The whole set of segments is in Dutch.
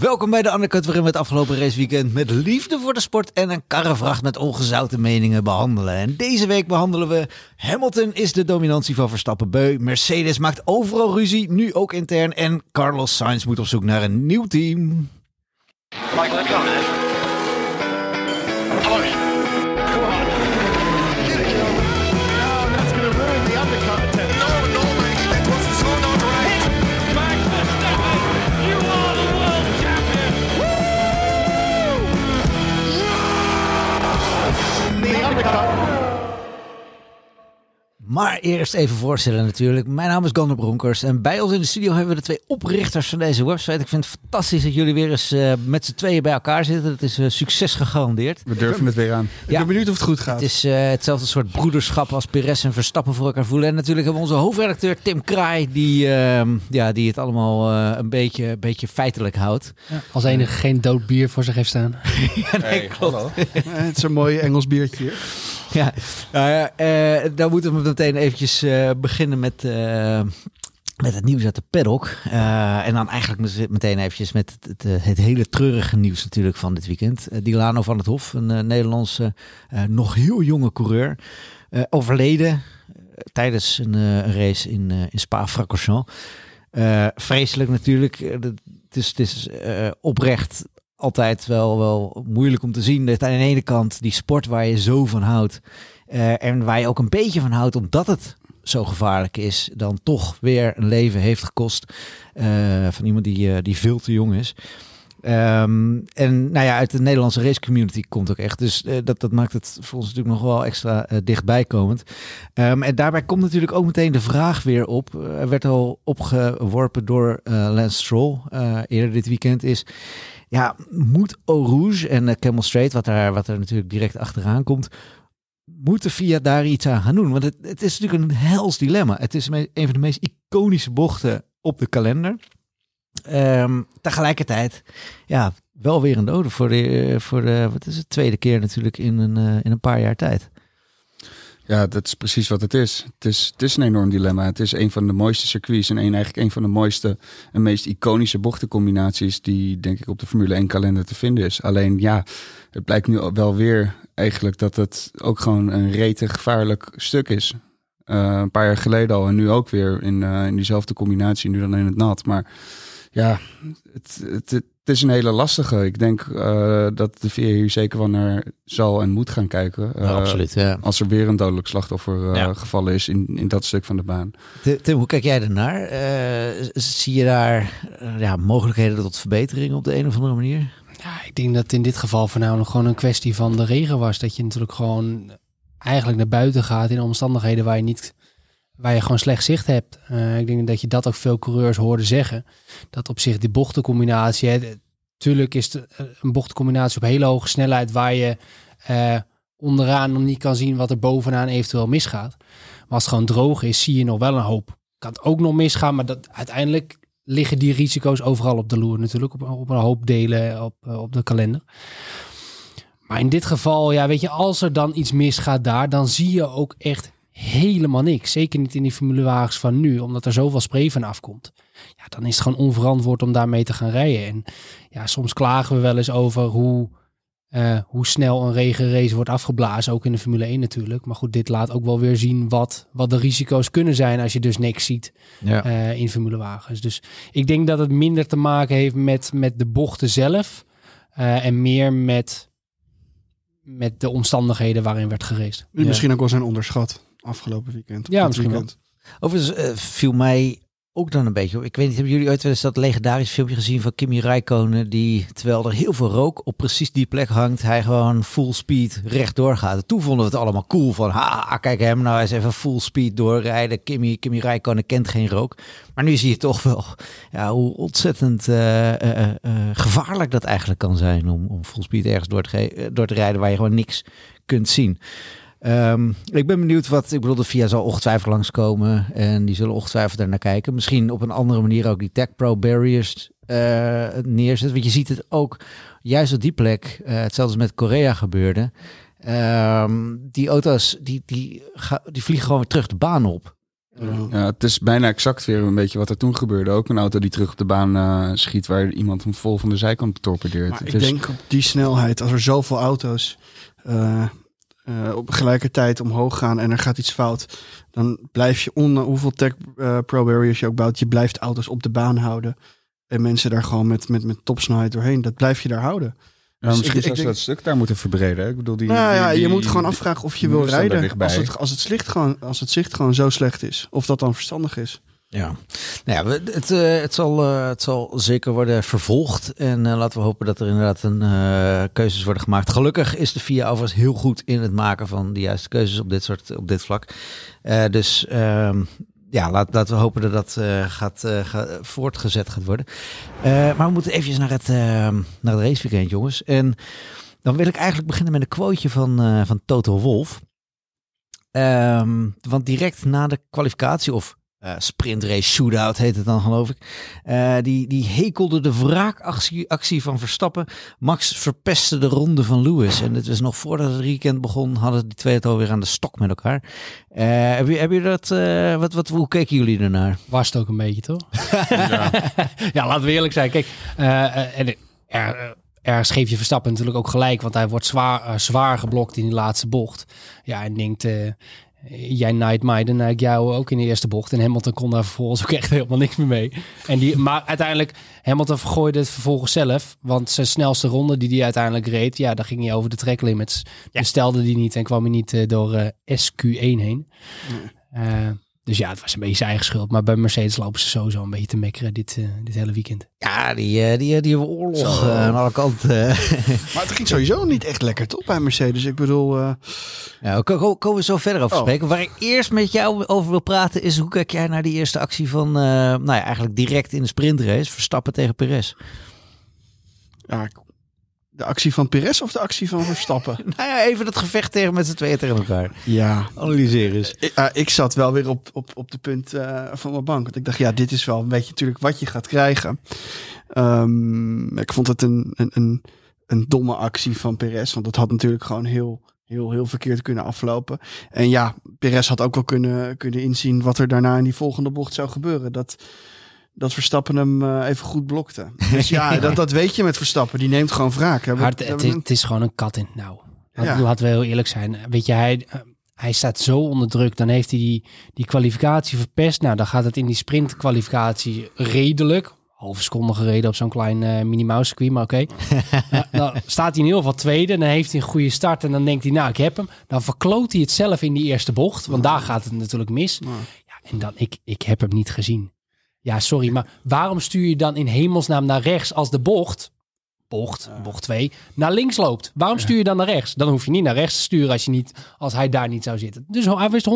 Welkom bij de Undercut, waarin we het afgelopen raceweekend met liefde voor de sport en een karrevracht met ongezouten meningen behandelen. En deze week behandelen we Hamilton is de dominantie van Verstappen beu, Mercedes maakt overal ruzie, nu ook intern, en Carlos Sainz moet op zoek naar een nieuw team. Michael, Maar eerst even voorstellen natuurlijk. Mijn naam is Gander Bronkers en bij ons in de studio hebben we de twee oprichters van deze website. Ik vind het fantastisch dat jullie weer eens eh, met z'n tweeën bij elkaar zitten. Dat is eh, succes gegarandeerd. We durven het weer aan. Ik ben benieuwd of het goed gaat. Het is eh, hetzelfde soort broederschap als Perez en Verstappen voor elkaar voelen. En natuurlijk hebben we onze hoofdredacteur Tim Kraai, die, ehm, ja, die het allemaal eh, een beetje, beetje feitelijk houdt. Als enige geen dood bier voor zich heeft staan. Ja, nee, klopt. Eh, het is een mooi Engels biertje. Ja, nou eh, dan moeten we meteen eventjes eh, beginnen met, eh, met het nieuws uit de paddock. En dan eigenlijk met- meteen eventjes met het, het, hele treurige nieuws natuurlijk van dit weekend. Dilano van het Hof, een Nederlandse, nog heel jonge coureur, overleden tijdens een, race in, in Spa-Francorchamps. Vreselijk natuurlijk. Het is, het is oprecht altijd wel, wel moeilijk om te zien. Dat aan de ene kant die sport waar je zo van houdt. eh, en waar je ook een beetje van houdt omdat het zo gevaarlijk is. Dan toch weer een leven heeft gekost. eh, van iemand die, eh, die veel te jong is. Ehm, en nou ja, uit de Nederlandse race community komt ook echt. Dus dat, dat maakt het voor ons natuurlijk nog wel extra dichtbij komend. Ehm, en daarbij komt natuurlijk ook meteen de vraag weer op. Er werd al opgeworpen door Lance Stroll eerder dit weekend. Is ja, moet Eau Rouge en eh, Camel Straight, wat, daar, wat er natuurlijk direct achteraan komt. Moeten via daar iets aan gaan doen? Want het, het is natuurlijk een hels dilemma. Het is een van de meest iconische bochten op de kalender. Ehm, tegelijkertijd, ja, wel weer een dode voor de, voor de wat is het, tweede keer natuurlijk in een, eh, in een paar jaar tijd. Ja, dat is precies wat het is. Het is, het is een enorm dilemma. Het is een van de mooiste circuits en een, eigenlijk een van de mooiste en meest iconische bochtencombinaties die denk ik op de Formule 1 kalender te vinden is. Alleen ja, het blijkt nu wel weer eigenlijk dat het ook gewoon een rete gevaarlijk stuk is. Eh, een paar jaar geleden al en nu ook weer in, eh, in diezelfde combinatie, nu dan in het nat. Maar ja, het, het, het is een hele lastige. Ik denk eh, dat de VIA hier zeker wel naar zal en moet gaan kijken. Eh, Ja. als er weer een dodelijk slachtoffer eh, Ja. gevallen is in, in dat stuk van de baan. Tim, hoe kijk jij ernaar? Eh, zie je daar ja, mogelijkheden tot verbetering op de een of andere manier? Ja, ik denk dat in dit geval voornamelijk gewoon een kwestie van de regen was. Dat je natuurlijk gewoon eigenlijk naar buiten gaat in omstandigheden waar je niet waar je gewoon slecht zicht hebt. Eh, ik denk dat je dat ook veel coureurs hoorden zeggen. Dat op zich die bochtencombinatie, hè, tuurlijk is het eh, een bochtencombinatie op hele hoge snelheid waar je eh, onderaan nog niet kan zien wat er bovenaan eventueel misgaat. Maar als het gewoon droog is, zie je nog wel een hoop. Kan het ook nog misgaan, maar dat, uiteindelijk liggen die risico's overal op de loer natuurlijk. Op, op een hoop delen op, op de kalender. Maar in dit geval, ja, weet je, als er dan iets misgaat daar, dan zie je ook echt helemaal niks. Zeker niet in die formulewagens van nu, omdat er zoveel spray van afkomt. Ja, dan is het gewoon onverantwoord om daarmee te gaan rijden. En ja, soms klagen we wel eens over hoe, eh, hoe snel een regenrace wordt afgeblazen. Ook in de Formule 1 natuurlijk. Maar goed, dit laat ook wel weer zien wat, wat de risico's kunnen zijn als je dus niks ziet Ja. eh, in formulewagens. Dus ik denk dat het minder te maken heeft met, met de bochten zelf eh, en meer met, met de omstandigheden waarin werd geraced. Misschien ook wel zijn onderschat afgelopen weekend. Ja, misschien weekend. Overigens eh, viel mij ook dan een beetje op. Ik weet niet, hebben jullie ooit wel eens dat legendarisch filmpje gezien van Kimi Räikkönen... die, terwijl er heel veel rook op precies die plek hangt... hij gewoon full speed rechtdoor gaat. En toen vonden we het allemaal cool van... ha, kijk hem nou eens even full speed doorrijden. Kimi, Kimi Räikkönen kent geen rook. Maar nu zie je toch wel ja, hoe ontzettend eh, eh, gevaarlijk dat eigenlijk kan zijn... om, om full speed ergens door te, door te rijden waar je gewoon niks kunt zien. Ehm, ik ben benieuwd wat, ik bedoel, de VIA zal ongetwijfeld langskomen en die zullen ongetwijfeld er naar kijken. Misschien op een andere manier ook die Tech Pro barriers eh, neerzetten. Want je ziet het ook juist op die plek, eh, hetzelfde als met Korea gebeurde. Ehm, die auto's, die, die, ga- die vliegen gewoon weer terug de baan op. Ja, het is bijna exact weer een beetje wat er toen gebeurde. Ook een auto die terug op de baan eh, schiet waar iemand hem vol van de zijkant torpedeert. Maar Het ik is- denk op die snelheid, als er zoveel auto's eh, eh, op gelijkertijd omhoog gaan en er gaat iets fout, dan blijf je, on, hoeveel tech eh, pro barriers je ook bouwt, je blijft auto's op de baan houden. En mensen daar gewoon met, met, met topsnelheid doorheen. Dat blijf je daar houden. Dus misschien zou ze dat stuk daar moeten verbreden. Ik bedoel, die, nou ja, die- je moet gewoon afvragen of je wil rijden als het, als, het zicht gewoon, als het zicht gewoon zo slecht is. Of dat dan verstandig is. Ja, nou ja het, eh, het, zal, eh, het zal zeker worden vervolgd. En eh, laten we hopen dat er inderdaad een, keuzes worden gemaakt. Gelukkig is de FIA overigens heel goed in het maken van de juiste keuzes op dit, soort, op dit vlak. Dus ehm, ja, laat, laten we hopen dat dat gaat, ga- voortgezet gaat worden. Maar we moeten eventjes naar het, ehm, naar het raceweekend, jongens. En dan wil ik eigenlijk beginnen met een quoteje van, van Toto Wolf. Ehm, want direct na de kwalificatie, of eh sprintrace shootout heet het dan geloof ik. eh, die, die hekelde de wraakactie actie van Verstappen. Max verpestte de ronde van Lewis. En dit was nog voordat het weekend begon, hadden die twee het alweer aan de stok met elkaar. Eh heb, je, heb je dat, eh, wat, wat, hoe keken jullie ernaar? Was het ook een beetje, toch? Ja, laten we eerlijk zijn. Kijk, en er, ergens geef je Verstappen natuurlijk ook gelijk, want hij wordt zwaar, zwaar geblokt in die laatste bocht. Ja, en denkt, eh, jij naait mij, dan ik jou ook in de eerste bocht. En Hamilton kon daar vervolgens ook echt helemaal niks meer mee. En die, maar uiteindelijk, Hamilton vergooide het vervolgens zelf, want zijn snelste ronde die hij uiteindelijk reed, ja, daar ging hij over de track limits. Dus stelde die niet en kwam hij niet eh, door eh, SQ1 heen. Eh, dus ja, het was een beetje zijn eigen schuld. Maar bij Mercedes lopen ze sowieso een beetje te mekkeren dit, eh, dit hele weekend. Ja, die, eh, die, die hebben oorlog eh, aan alle kanten. eh. Maar het ging sowieso niet echt lekker, toch, bij Mercedes? Ik bedoel, eh, Ja, ko- ko- komen we zo verder over Oh. spreken. Waar ik eerst met jou over wil praten is hoe kijk jij naar die eerste actie van, eh, nou ja, eigenlijk direct in de sprintrace, Verstappen tegen Perez. ja, de actie van Perez of de actie van Verstappen? Nou ja, even dat gevecht tegen met z'n tweeën tegen elkaar. ja, Analyseer eens. Ik, ah, ik zat wel weer op, op, op de punt eh, van mijn bank. Want ik dacht, ja, dit is wel een beetje natuurlijk wat je gaat krijgen. Ehm, ik vond het een, een, een, een domme actie van Perez. Want dat had natuurlijk gewoon heel, heel, heel verkeerd kunnen aflopen. En ja, Perez had ook wel kunnen, kunnen inzien wat er daarna in die volgende bocht zou gebeuren. Dat, dat Verstappen hem eh, even goed blokte. Dus ja, Dat, dat weet je met Verstappen. Die neemt gewoon wraak. hè. Maar het, is, een- het is gewoon een kat in het nauw. Ja. Laten we heel eerlijk zijn. Weet je, hij, eh, hij staat zo onder druk. Dan heeft hij die, die kwalificatie verpest. Nou, dan gaat het in die sprintkwalificatie redelijk. Halve seconde gereden op zo'n klein eh minimaal circuit, maar oké. Nou, dan staat hij in ieder geval tweede. Dan heeft hij een goede start. En dan denkt hij, nou, ik heb hem. Dan verkloot hij het zelf in die eerste bocht. Want daar gaat het natuurlijk mis. Ja, en dan, ik, ik heb hem niet gezien. Ja, sorry, maar waarom stuur je dan in hemelsnaam naar rechts als de bocht, bocht, bocht 2, naar links loopt? Waarom stuur je dan naar rechts? Dan hoef je niet naar rechts te sturen als, je niet, als hij daar niet zou zitten. Dus hij wist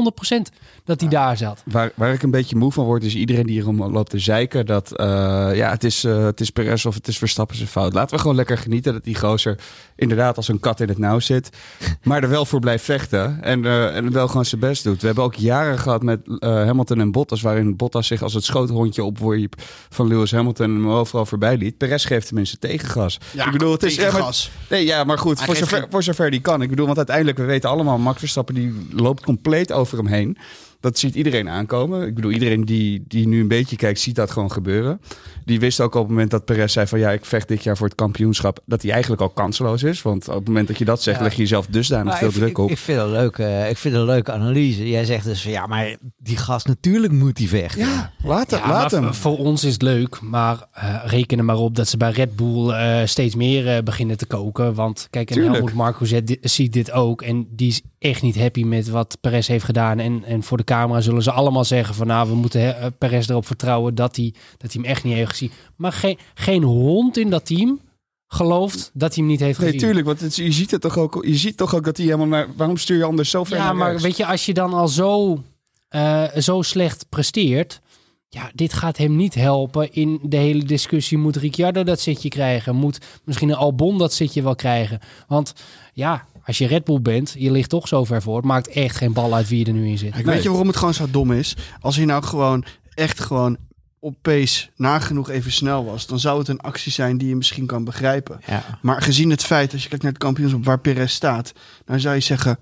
100% dat hij daar zat. Waar, waar ik een beetje moe van word, is iedereen die hierom loopt te zeiken. Dat eh, ja, het is, eh, het is Perez of het is Verstappen zijn fout. Laten we gewoon lekker genieten dat die gozer inderdaad als een kat in het nauw zit. Maar er wel voor blijft vechten. En, eh, en wel gewoon zijn best doet. We hebben ook jaren gehad met Hamilton en Bottas. Waarin Bottas zich als het schoothondje opworp van Lewis Hamilton. En hem overal voorbij liet. Perez geeft tenminste tegengas. Ja, ik bedoel, het is... ja, maar- tegengas. Nee, ja, maar goed, voor zover, geen- voor zover die kan. Ik bedoel, want uiteindelijk, we weten allemaal, Max Verstappen die loopt compleet over hem heen. Dat ziet iedereen aankomen. Ik bedoel, iedereen die, die nu een beetje kijkt, ziet dat gewoon gebeuren. Die wist ook op het moment dat Perez zei van ja, ik vecht dit jaar voor het kampioenschap, dat hij eigenlijk al kansloos is. Want op het moment dat je dat zegt, Ja. leg je jezelf dusdanig Maar veel ik, druk ik, op. ik, vind het leuk, eh, ik vind het een leuke analyse. Jij zegt dus van ja, maar die gast natuurlijk moet die vechten. ja, laat, Ja, hem. Voor ons is het leuk, maar eh, reken er maar op dat ze bij Red Bull eh, steeds meer eh, beginnen te koken. Want kijk, en. Helmut Marko zet ziet dit ook en die is echt niet happy met wat Perez heeft gedaan. En, en voor de camera zullen ze allemaal zeggen van nou, we moeten Perez erop vertrouwen dat hij, dat hij hem echt niet heeft gezien. Maar geen, geen hond in dat team gelooft dat hij hem niet heeft Nee, gezien. tuurlijk, want het, je, ziet het toch ook, je ziet toch ook dat hij helemaal naar... Waarom stuur je anders zo ver Ja, maar weet je, als je dan al zo, eh, zo slecht presteert. Ja, dit gaat hem niet helpen in de hele discussie. Moet Ricciardo dat zitje krijgen? Moet misschien een Albon dat zitje wel krijgen? Want ja, als je Red Bull bent, je ligt toch zo ver voor. Het maakt echt geen bal uit wie je er nu in zit. Ik weet je waarom het gewoon zo dom is? Als hij nou gewoon echt gewoon op pace nagenoeg even snel was, dan zou het een actie zijn die je misschien kan begrijpen. Ja. Maar gezien het feit, als je kijkt naar het kampioenschap waar Perez staat, dan zou je zeggen,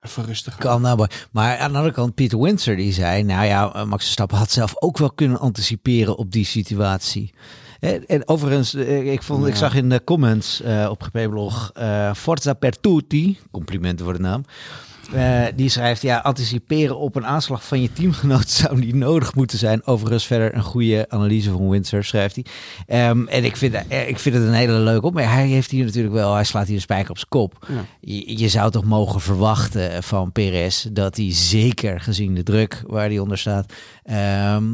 Even rustig. Kan nou, maar aan de andere kant, Peter Windsor die zei, nou ja, eh, Max Verstappen had zelf ook wel kunnen anticiperen op die situatie. En, en overigens, eh, ik, vond, ik zag in de comments eh, op GP-blog eh, Forza per tutti, complimenten voor de naam. Eh, die schrijft, ja, anticiperen op een aanslag van je teamgenoot zou niet nodig moeten zijn. Overigens verder een goede analyse van Windsor, schrijft hij. Ehm, en ik vind, eh, ik vind het een hele leuke op. Maar hij heeft hier natuurlijk wel, hij slaat hier een spijker op zijn kop. Ja. Je, je zou toch mogen verwachten van Perez dat hij zeker gezien de druk waar hij onder staat, ehm,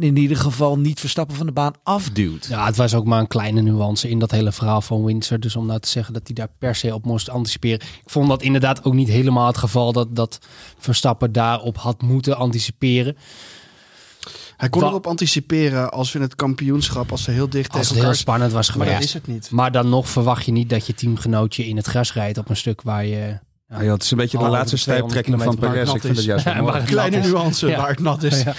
in ieder geval niet Verstappen van de baan afduwt. Ja, het was ook maar een kleine nuance in dat hele verhaal van Windsor. Dus om nou te zeggen dat hij daar per se op moest anticiperen. Ik vond dat inderdaad ook niet helemaal het geval dat, dat Verstappen daarop had moeten anticiperen. Hij kon Wa- erop anticiperen als we in het kampioenschap, als ze heel dicht Als tegen het heel spannend was Maar geweest. dat is het niet. Maar dan nog verwacht je niet dat je teamgenootje in het gras rijdt op een stuk waar je... Ja, joh, het is een beetje de laatste over de 200 stijptrekking van Perez. Ik vind het juist Ja, het Kleine nat is. nuance Ja. waar het nat is. Ja.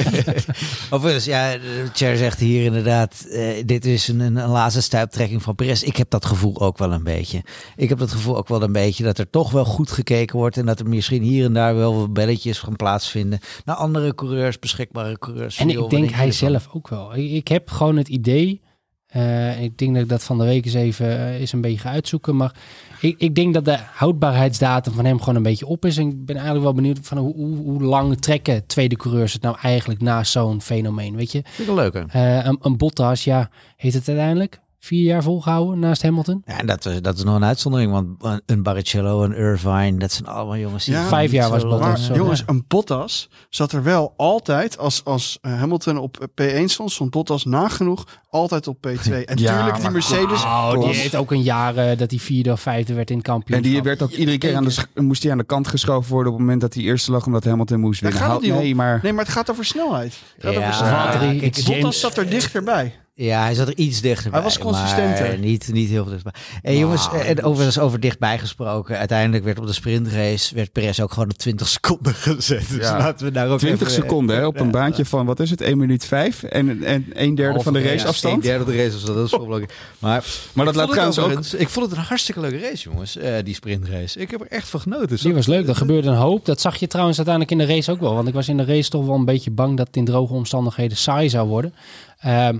Overigens, ja, Cher zegt hier inderdaad, eh, dit is een, een, een laatste stuiptrekking van Perez. Ik heb dat gevoel ook wel een beetje. Ik heb dat gevoel ook wel een beetje dat er toch wel goed gekeken wordt en dat er misschien hier en daar wel wat belletjes gaan plaatsvinden naar andere coureurs, beschikbare coureurs. En ik denk hij zelf ook wel. Ik, heb gewoon het idee. eh, ik denk dat ik dat van de week eens even eh, eens een beetje ga uitzoeken. Maar ik, ik denk dat de houdbaarheidsdatum van hem gewoon een beetje op is. En ik ben eigenlijk wel benieuwd van hoe, hoe, hoe lang trekken tweede coureurs het nou eigenlijk na zo'n fenomeen. Weet je, Vind ik wel leuker. Eh, een, een Bottas, ja, heeft het uiteindelijk vier jaar volgehouden naast Hamilton? Ja, en dat, is- dat is nog een uitzondering, want een- Barrichello, een Irvine, dat zijn allemaal jongens die... Ja, Vijf jaar was Bottas. Maar zo, jongens, ja. een Bottas zat er wel altijd, als, als eh, Hamilton op P1 stond, stond Bottas nagenoeg altijd op P2. En Ja, tuurlijk, die Mercedes... Oh, die heeft ook een jaar eh, dat hij vierde of vijfde werd in het En kampioenschap. die werd ook iedere keer aan de, moest hij aan de kant geschoven worden op het moment dat hij eerste lag, omdat Hamilton moest winnen. gaat het Hou- niet nee, maar Nee, maar het gaat over snelheid. Het gaat Ja, over snelheid. Valtteri, kijk, James- Bottas zat er dichterbij. Ja, hij zat er iets dichterbij. Hij was consistenter. Maar niet, niet heel veel dichtbij. En jongens, Nou, en overigens over dichtbij gesproken. Uiteindelijk werd op de sprintrace werd Perez ook gewoon op 20 seconden gezet. Dus Ja. laten we daar ook 20 even- seconden hè, op een baantje van, wat is het, 1 minuut 5 en, en een derde van de raceafstand. Een derde van de raceafstand, dat is wel belangrijk. Maar, Maar dat laat trouwens ook... overigens- Ik vond het een hartstikke leuke race, jongens. eh, die sprintrace. Ik heb er echt van genoten. Die was leuk, er gebeurde een hoop. Dat zag je trouwens uiteindelijk in de race ook wel. Want ik was in de race toch wel een beetje bang dat het in droge omstandigheden saai zou worden. Ehm,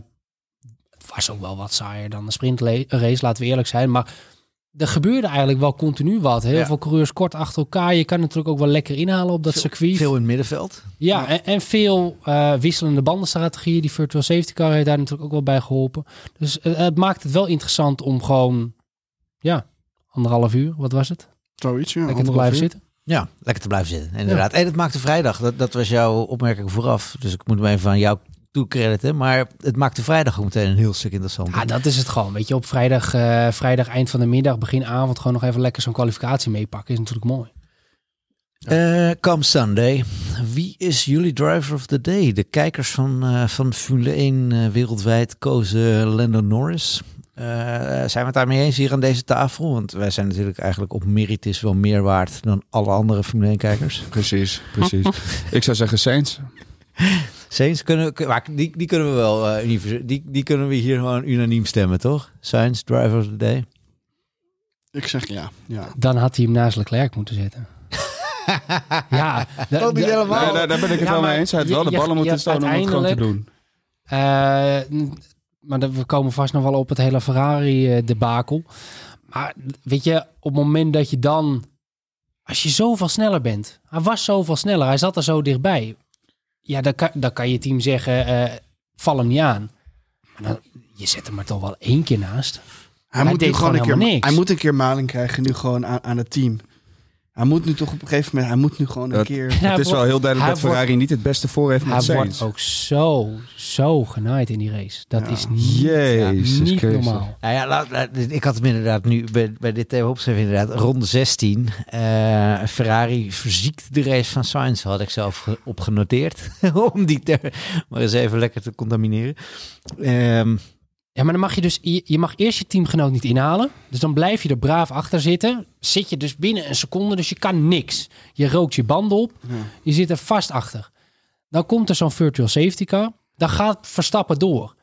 was ook wel wat saaier dan de sprintrace, laten we eerlijk zijn. Maar er gebeurde eigenlijk wel continu wat. Heel Ja. veel coureurs kort achter elkaar. Je kan natuurlijk ook wel lekker inhalen op dat circuit. Veel in het middenveld. Ja, En, en veel eh, wisselende bandenstrategieën. Die virtual safety car heeft daar natuurlijk ook wel bij geholpen. Dus eh, het maakt het wel interessant om gewoon, ja, anderhalf uur, wat was het? Zoiets, ja. Lekker te blijven uur. zitten. Ja, lekker te blijven zitten. Inderdaad. En het maakte vrijdag. Dat, dat was jouw opmerking vooraf. Dus ik moet hem even aan jou toecrediten. Maar het maakte vrijdag ook meteen een heel stuk interessant. Ja, dat is het gewoon. Weet je, op vrijdag, eh, vrijdag eind van de middag, begin avond, gewoon nog even lekker zo'n kwalificatie meepakken. Is natuurlijk mooi. Eh come Sunday. Wie is jullie driver of the day? De kijkers van, eh, van Formule 1 eh, wereldwijd kozen Lando Norris. Eh, zijn we het daarmee eens hier aan deze tafel? Want wij zijn natuurlijk eigenlijk op meritis wel meer waard dan alle andere Formule 1 kijkers. Precies, precies. ik zou zeggen Sainz. Sainz kunnen, kun- maar die, die kunnen we wel eh, die, die kunnen we hier gewoon unaniem stemmen, toch? Sainz, driver of the day. Ik zeg ja. ja. Dan had hij hem naast Leclerc moeten zetten. ja, da- Dat niet helemaal. Nee, daar, daar ben ik het Ja, wel mee eens. Hij had wel de ballen je moeten stonen om het gewoon te doen. Eh, maar we komen vast nog wel op het hele Ferrari-debakel. Maar weet je, op het moment dat je dan... Als je zoveel sneller bent. Hij was zoveel sneller. Hij zat er zo dichtbij. Ja, dan kan, dan kan je team zeggen, eh, val hem niet aan. Maar dan, je zet hem er toch wel één keer naast. Hij, Hij moet nu gewoon een keer, niks. hij moet een keer maling krijgen nu gewoon aan, aan het team. Hij moet nu toch op een gegeven moment, hij moet nu gewoon een Dat- keer... Het is wel heel duidelijk dat Ferrari niet het beste voor heeft met Hij wordt ook zo, zo genaaid in die race. Dat Ja. is niet, Jezus niet normaal. Nou ja, laat- laat- ik had hem inderdaad nu bij, bij dit thema opgeschreven. Inderdaad, ronde 16. eh, Ferrari verziekt de race van Sainz. Had ik zelf ge- opgenoteerd. om die ter, maar eens even lekker te contamineren. Ehm, Ja, maar dan mag je dus, je, je mag eerst je teamgenoot niet inhalen. Dus dan blijf je er braaf achter zitten. Zit je dus binnen een seconde, dus je kan niks. Je rookt je banden op, je zit er vast achter. Dan komt er zo'n virtual safety car. Dan gaat Verstappen door.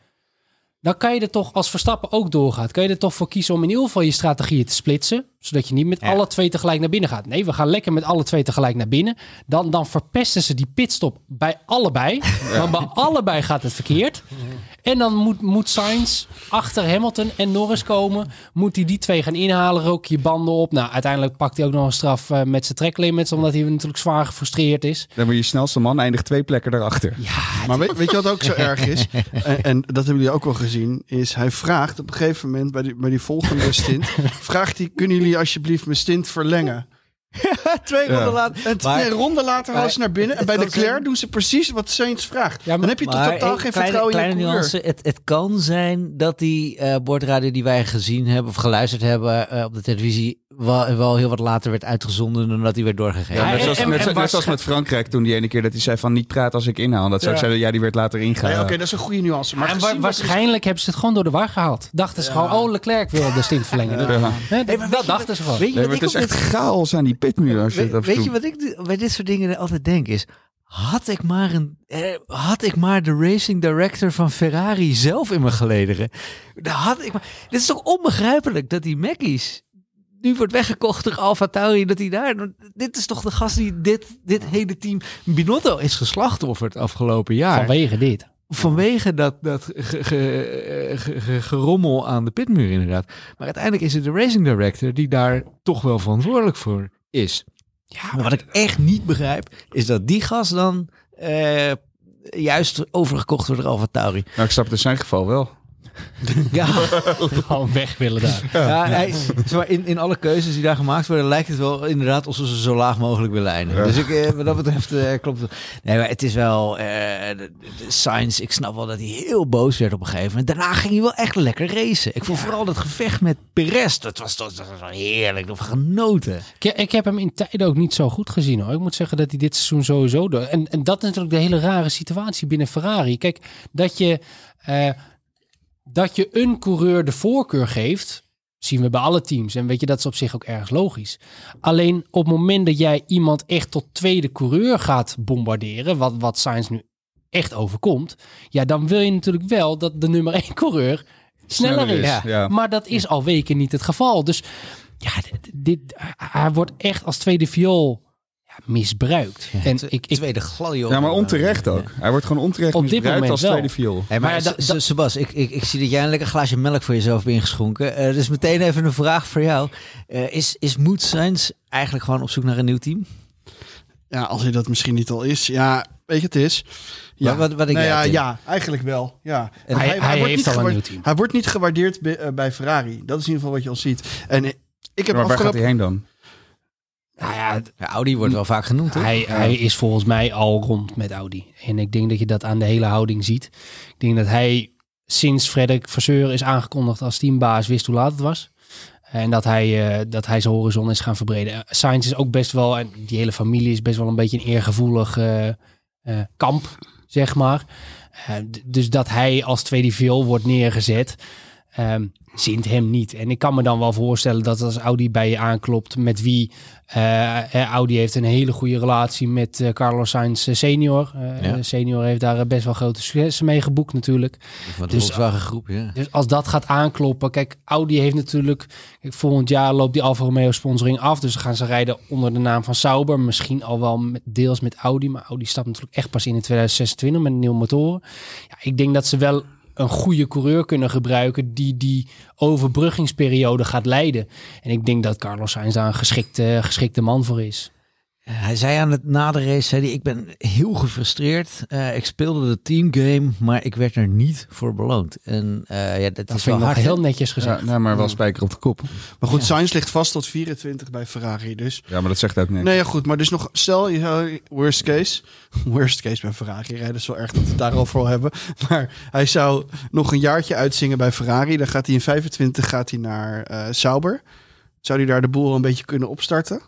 Dan kan je er toch, als Verstappen ook doorgaat, kan je er toch voor kiezen om in ieder geval je strategieën te splitsen. Zodat je niet met Ja. alle twee tegelijk naar binnen gaat. Nee, we gaan lekker met alle twee tegelijk naar binnen. Dan, dan verpesten ze die pitstop bij allebei. Want bij allebei gaat het verkeerd. En dan moet, moet Sainz achter Hamilton en Norris komen. Moet hij die twee gaan inhalen, rook je banden op. Nou, uiteindelijk pakt hij ook nog een straf eh, met zijn tracklimits. Omdat hij natuurlijk zwaar gefrustreerd is. Dan moet je snelste man eindigt twee plekken daarachter. Maar weet, weet je wat ook zo erg is? En, en dat hebben jullie ook wel gezien. Is hij vraagt op een gegeven moment bij die, bij die volgende stint. vraagt hij: Kunnen jullie alsjeblieft mijn stint verlengen? Twee Ja. ronden later. En Maar- twee ronden later halen ze naar binnen. En bij de Leclerc doen ze precies wat Saints vraagt. Ja, maar- Dan heb je toch Maar totaal geen kleine, vertrouwen in kleine coureur. nuance. Het, het kan zijn dat die eh bordradio die wij gezien hebben of geluisterd hebben eh, op de televisie wel, wel heel wat later werd uitgezonden dan dat die werd doorgegeven. Ja, Ja, net, zoals, en- net, en net zoals met Frankrijk toen die ene keer dat hij zei van niet praten als ik inhaal. Dat zou ik Ja. zeggen, ja die werd later ingehaald. Nee, Oké, dat is een goede nuance. Maar en wa- waarschijnlijk hebben ze het gewoon door de war gehaald. Dachten ze gewoon, oh, Leclerc wil de stint verlengen. Ja. Hè, dat je dachten wat- ze gewoon. Weet je Nee, wat het is echt dit- chaos aan die pitmuur als je Weet, af en weet je wat ik bij dit soort dingen altijd denk is... Had ik, maar een, eh, had ik maar de racing director van Ferrari zelf in mijn gelederen. Dan had ik maar, dit is toch onbegrijpelijk dat die Mackies nu wordt weggekocht door Alfa Tauri. Dat hij daar, dit is toch de gast die dit, dit hele team... Binotto is geslachtofferd afgelopen jaar. Vanwege dit. Vanwege dat, dat ge- ge- ge- ge- gerommel aan de pitmuur inderdaad. Maar uiteindelijk is het de racing director die daar toch wel verantwoordelijk voor is. Ja, Maar wat ik echt niet begrijp, is dat die gast dan eh, juist overgekocht wordt door Alfa Tauri. Nou, ik snap het in zijn geval wel. Ja, gewoon weg willen daar. ja hij, zeg maar, in, in alle keuzes die daar gemaakt worden, lijkt het wel inderdaad alsof ze zo laag mogelijk willen eindigen. Ja. Dus ik, eh, wat dat betreft eh, klopt het. Nee, maar het is wel, eh de, de Sainz, ik snap wel dat hij heel boos werd op een gegeven moment. Daarna ging hij wel echt lekker racen. Ik vond vooral dat gevecht met Perez, dat was toch dat was heerlijk, dat was genoten. Ik, ik heb hem in tijden ook niet zo goed gezien hoor. Ik moet zeggen dat hij dit seizoen sowieso. En, en dat is natuurlijk de hele rare situatie binnen Ferrari. Kijk, dat je, eh, dat je een coureur de voorkeur geeft, zien we bij alle teams. En weet je, dat is op zich ook ergens logisch. Alleen op het moment dat jij iemand echt tot tweede coureur gaat bombarderen, wat, wat Sainz nu echt overkomt, ja, dan wil je natuurlijk wel dat de nummer één coureur sneller, is. Ja. Ja. Maar dat is al weken niet het geval. Dus ja, dit, dit, hij wordt echt als tweede viool ja, misbruikt. en ik, ik, Tweede gladio. Ja, maar onterecht ook. Hij wordt gewoon onterecht Op dit misbruikt moment als wel. tweede viool. Hey, maar ja, Sebas, ik, ik, ik zie dat jij een lekker glaasje melk voor jezelf hebt ingeschonken. Eh, dus meteen even een vraag voor jou. Eh, is, is Moed Sainz eigenlijk gewoon op zoek naar een nieuw team? Ja, als hij dat misschien niet al is. Ja, weet je, het is. Ja, Wat- wat- wat denk nou ja, ja, eigenlijk wel. Ja. En hij, hij, wordt heeft niet al een nieuw team. Hij wordt niet gewaardeerd bij, eh, bij Ferrari. Dat is in ieder geval wat je al ziet. En eh, ik heb Maar waar gaat hij heen dan? Nou ja, Audi wordt wel vaak genoemd, hij, hij is volgens mij al rond met Audi. En ik denk dat je dat aan de hele houding ziet. Ik denk dat hij sinds Frederik Vasseur is aangekondigd als teambaas wist hoe laat het was. En dat hij, eh, dat hij zijn horizon is gaan verbreden. Eh, Sainz is ook best wel, en die hele familie is best wel een beetje een eergevoelig eh, kamp, zeg maar. Dus dat hij als tweede viool wordt neergezet, ehm zint hem niet. En ik kan me dan wel voorstellen dat als Audi bij je aanklopt, met wie eh, eh, Audi heeft een hele goede relatie met eh, Carlos Sainz senior. Ja. Senior heeft daar best wel grote successen mee geboekt natuurlijk. Van de Dus- Volkswagen groep, ja. Dus als dat gaat aankloppen, kijk, Audi heeft natuurlijk, kijk, volgend jaar loopt die Alfa Romeo sponsoring af, dus dan gaan ze rijden onder de naam van Sauber, misschien al wel met, deels met Audi, maar Audi stapt natuurlijk echt pas in in 2026 met nieuwe motoren. Ja, ik denk dat ze wel een goede coureur kunnen gebruiken die die overbruggingsperiode gaat leiden. En ik denk dat Carlos Sainz daar een geschikte, geschikte man voor is. Hij zei aan het na de race, zei hij, ik ben heel gefrustreerd. Eh, ik speelde de teamgame, maar ik werd er niet voor beloond. En eh, ja, dat Dat is vind wel ik nog hard. heel netjes Ja, gezegd. nou, maar wel spijker op de kop. Maar goed, Ja. Sainz ligt vast tot 24 bij Ferrari. Dus Ja, maar dat zegt ook niks. Nee, ja, goed. Maar dus nog, stel, je zou, worst case. Worst case bij Ferrari. Rijden is wel erg dat we het daarover al hebben. Maar hij zou nog een jaartje uitzingen bij Ferrari. Dan gaat hij in 25 gaat hij naar eh Sauber. Zou hij daar de boel een beetje kunnen opstarten?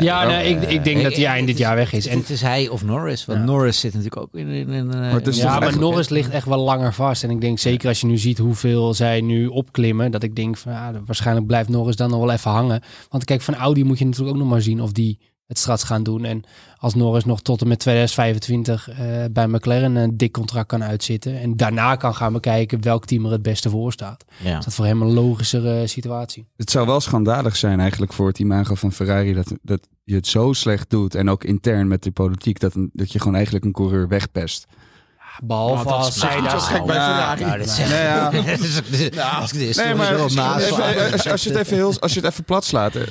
Ja, nee, ik, eh, ik denk dat hij eh, eind het dit jaar weg is. En Het is hij of Norris, want Ja. Norris zit natuurlijk ook in... in, in, eh, toch Ja, maar Norris ligt echt wel langer vast. En ik denk zeker als je nu ziet hoeveel zij nu opklimmen, dat ik denk van ja, waarschijnlijk blijft Norris dan nog wel even hangen. Want kijk, van Audi moet je natuurlijk ook nog maar zien of die het straks gaan doen. En als Norris nog tot en met 2025 eh, bij McLaren een dik contract kan uitzitten. En daarna kan gaan bekijken welk team er het beste voor staat. Ja. Is dat voor hem een logischere situatie? Het zou wel schandalig zijn eigenlijk voor het imago van Ferrari dat, dat je het zo slecht doet. En ook intern met de politiek dat, een, dat je gewoon eigenlijk een coureur wegpest. Behalve dat is als zij daar... gek bij Nou, dit ja. Dit Nee, maar naast- als, als je het even heel, als je het even plat slaat. eh,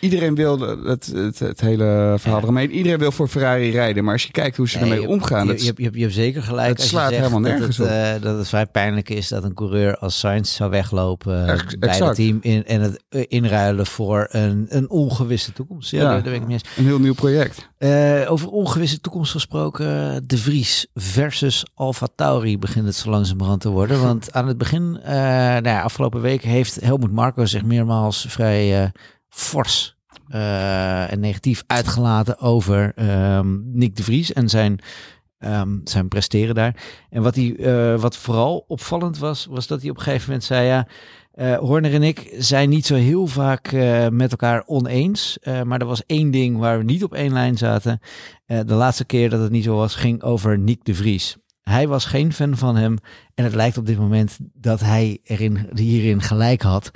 Iedereen wil het, het, het hele verhaal eromheen. Iedereen wil voor Ferrari rijden. Maar als je kijkt hoe ze Nee, ermee je- omgaan. Je, dat je, hebt- je, hebt- je hebt zeker gelijk het als slaat je zegt helemaal dat nergens het, op. eh, dat het vrij pijnlijk is dat een coureur als Sainz zou weglopen eh, bij het team in, en het inruilen voor een, een ongewisse toekomst. Ja, Ja. Daar, ben ik mee eens. een heel nieuw project. Eh, over ongewisse toekomst gesproken, De Vries versus Alfa Tauri begint het zo langzamerhand te worden. Want aan het begin, eh nou ja, afgelopen week heeft Helmut Marco zich meermaals vrij eh, fors eh, en negatief uitgelaten over ehm, Nick De Vries en zijn, ehm, zijn presteren daar. En wat, hij, wat vooral opvallend was, was dat hij op een gegeven moment zei, ja, Horner en ik zijn niet zo heel vaak met elkaar oneens. Maar er was één ding waar we niet op één lijn zaten. De laatste keer dat het niet zo was, ging over Nick de Vries. Hij was geen fan van hem. En het lijkt op dit moment dat hij erin, hierin gelijk had.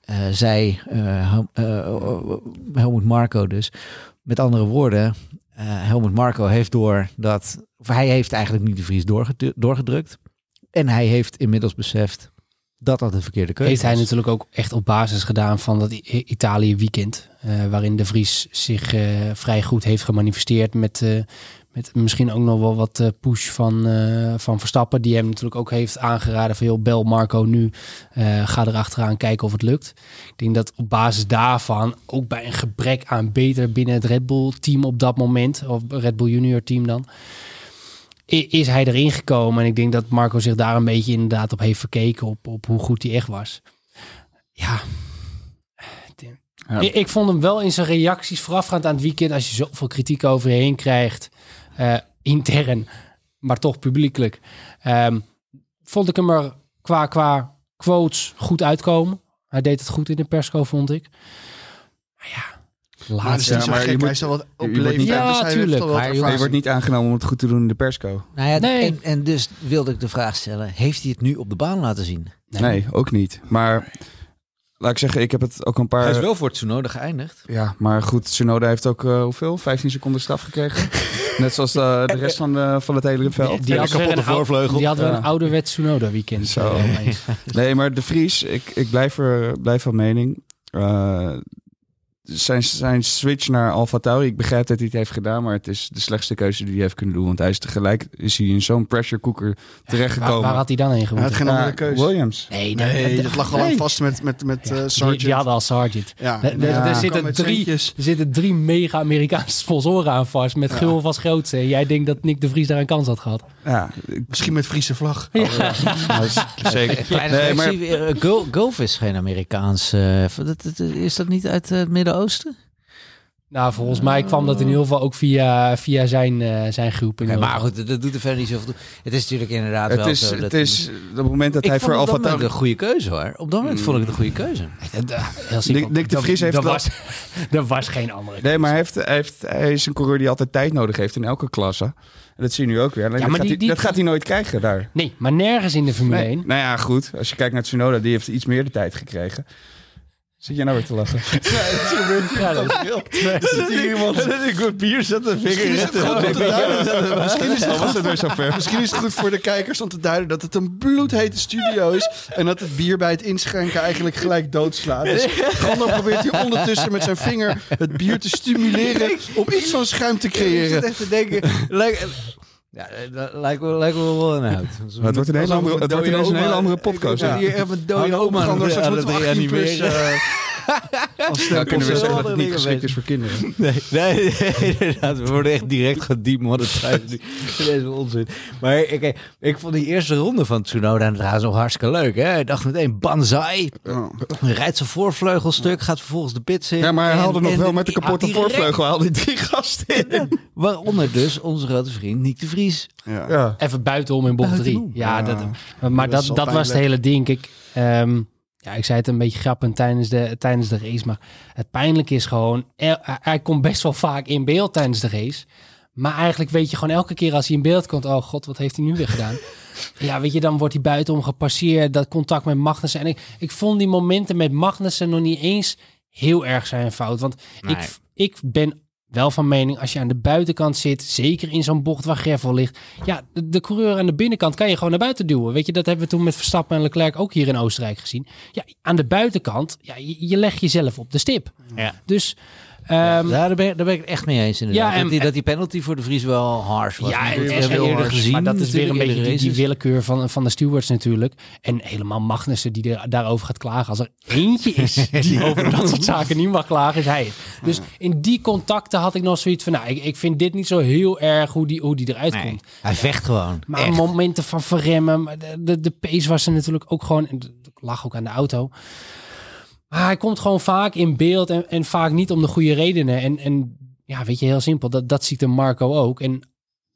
Eh, zij, eh, Hel- eh, Helmut Marco dus. Met andere woorden, eh, Helmut Marco heeft door dat... Of hij heeft eigenlijk niet de Vries doorgedrukt. En hij heeft inmiddels beseft dat dat de verkeerde keuze Heeft hij natuurlijk ook echt op basis gedaan van dat Italië weekend. eh, waarin de Vries zich eh, vrij goed heeft gemanifesteerd met, eh, met misschien ook nog wel wat eh, push van, eh, van Verstappen. Die hem natuurlijk ook heeft aangeraden van joh, bel Marco nu. eh, ga erachteraan kijken of het lukt. Ik denk dat op basis daarvan, ook bij een gebrek aan beter binnen het Red Bull team op dat moment. Of Red Bull junior team dan. Is hij erin gekomen en ik denk dat Marco zich daar een beetje inderdaad op heeft verkeken. Op, op hoe goed hij echt was. Ja, Ja. ik, ik vond hem wel in zijn reacties voorafgaand aan het weekend, als je zoveel kritiek over je heen krijgt, eh, intern, maar toch publiekelijk, ehm, vond ik hem er qua, qua quotes goed uitkomen. Hij deed het goed in de persco, vond ik. Maar ja, niet zo maar je moet- hij is al wat op je wordt niet- leeftijd, Ja, dus hij tuurlijk, ervaring. wordt niet aangenomen om het goed te doen in de persco. Nou ja, Nee. en, en dus wilde ik de vraag stellen, heeft hij het nu op de baan laten zien? Nee, ook niet. Maar laat ik zeggen, ik heb het ook een paar... Hij is wel voor Tsunoda geëindigd. Ja, maar goed, Tsunoda heeft ook eh, hoeveel? 15 seconden straf gekregen. Net zoals de, de rest van, de, van het hele veld. die, hadden kapotte voorvleugel. die hadden we een Ja. ouderwets Tsunoda weekend. Zo. eh. Nee, maar De Vries, ik, ik blijf, er, blijf van mening. Eh, zijn, zijn switch naar Alfa Tauri, ik begrijp dat hij het heeft gedaan, maar het is de slechtste keuze die hij heeft kunnen doen. Want hij is tegelijk is hij in zo'n pressure cooker terechtgekomen. waar had hij dan heen Hij had gemoeten? geen Ja, andere keuze. Williams. Nee, Nee, dat lag al lang nee. vast met, met, met Ja, eh, die, Sargent. die hadden al Sargent. Ja, Er- eh, zitten drie-. Er zitten drie mega Amerikaanse sponsoren aan vast. Met Gul als grootste. En jij denkt dat Nick de Vries daar een kans had gehad. Ja, ik- Misschien met Friese vlag. nou, zeker. Nee, maar maar... Gulf, is geen Amerikaans. eh, dat- dat- is dat niet uit eh, het Midden-Oosten? Nou, volgens mij kwam dat in ieder geval ook via, via zijn, eh, zijn groep. Maar goed, dat doet er verder niet zoveel toe. Het is natuurlijk inderdaad het wel is, zo. dat- het is op het moment dat ik hij voor Alfa Tauri... een goede keuze hoor. Op dat moment vond ik het een goede keuze. Nick- Nick de Vries heeft dat wel- was, Er was geen andere Nee, maar hij, heeft, hij, heeft, hij is een coureur die altijd tijd nodig heeft in elke klasse. En dat zie je nu ook weer. Ja, dat, maar gaat die- hij, die- dat gaat hij nooit krijgen daar. Nee, maar nergens in de Formule 1. Nou ja, goed. Als je kijkt naar Tsunoda, die heeft iets meer de tijd gekregen. Zit je nou weer te lachen? Ja, dat- ik een bier zet een Misschien is het goed om te duiden. Misschien is het goed. Misschien is het goed voor de kijkers om te duiden dat het een bloedhete studio is. En dat het bier bij het inschenken eigenlijk gelijk doodslaat. Dus Gandalf probeert hier ondertussen met zijn vinger het bier te stimuleren om iets van schuim te Ik zit creëren. echt te denken. Ja, dat lijkt me, lijkt wel een hout. Maar het wordt een hele andere, het wordt ineens een hele andere podcast. Ben hier even een dode oma aan anders het- aan moeten het we 18 plus, reanimeren. Eh, als Nou kunnen we zeggen eh, dat het niet geschikt is voor kinderen. Nee, nee, nee, inderdaad. We worden echt direct gedemonetized nu. Deze onzin. Maar ik, ik vond die eerste ronde van Tsunoda trouwens nog hartstikke leuk. Hè? Ik dacht meteen, banzai. Oh. Rijdt zijn voorvleugelstuk, gaat vervolgens de pits in. Ja, maar hij En- haalde nog en wel met de die- kapotte ah, voorvleugel haalde hij drie gasten in. Waaronder dus onze grote vriend Nick de Vries. Ja. Ja. Even buitenom in bocht 3. Buitenom. Ja, Ja. dat, maar Dat dat, is dat, was het hele ding. Kijk, ehm, ja, ik zei het een beetje grappend tijdens de, tijdens de race. Maar het pijnlijke is gewoon, er- hij- komt best wel vaak in beeld tijdens de race. Maar eigenlijk weet je gewoon elke keer als hij in beeld komt, oh god, wat heeft hij nu weer gedaan? ja, weet je, dan wordt hij buitenom gepasseerd, dat contact met Magnussen. En ik, ik vond die momenten met Magnussen nog niet eens heel erg zijn fout. Want Nee. ik, ik ben wel van mening, als je aan de buitenkant zit, zeker in zo'n bocht waar gravel ligt, ja, de, de coureur aan de binnenkant kan je gewoon naar buiten duwen. Weet je, dat hebben we toen met Verstappen en Leclerc ook hier in Oostenrijk gezien. Ja, aan de buitenkant, ja, je, je legt jezelf op de stip. Ja. Dus, ja, daar, ben ik, daar ben ik het echt mee eens inderdaad. Ja, en- dat, die, dat die penalty voor de Vries wel harsh was. Ja, en, hebben we en- eerder gezien. maar dat is weer een beetje die, willekeur van, van de stewards natuurlijk. En helemaal Magnussen die er, daarover gaat klagen. Als er eentje is die over dat soort zaken niet mag klagen, is hij het. Dus in die contacten had ik nog zoiets van... Nou, ik, ik vind dit niet zo heel erg hoe die, hoe die eruit Nee, komt. hij vecht gewoon. Maar Echt. momenten van verremmen, de, de, de pace was er natuurlijk ook gewoon... en lag ook aan de auto. Maar hij komt gewoon vaak in beeld en, en vaak niet om de goede redenen. En, en ja, weet je, heel simpel. Dat, dat ziet een Marco ook. En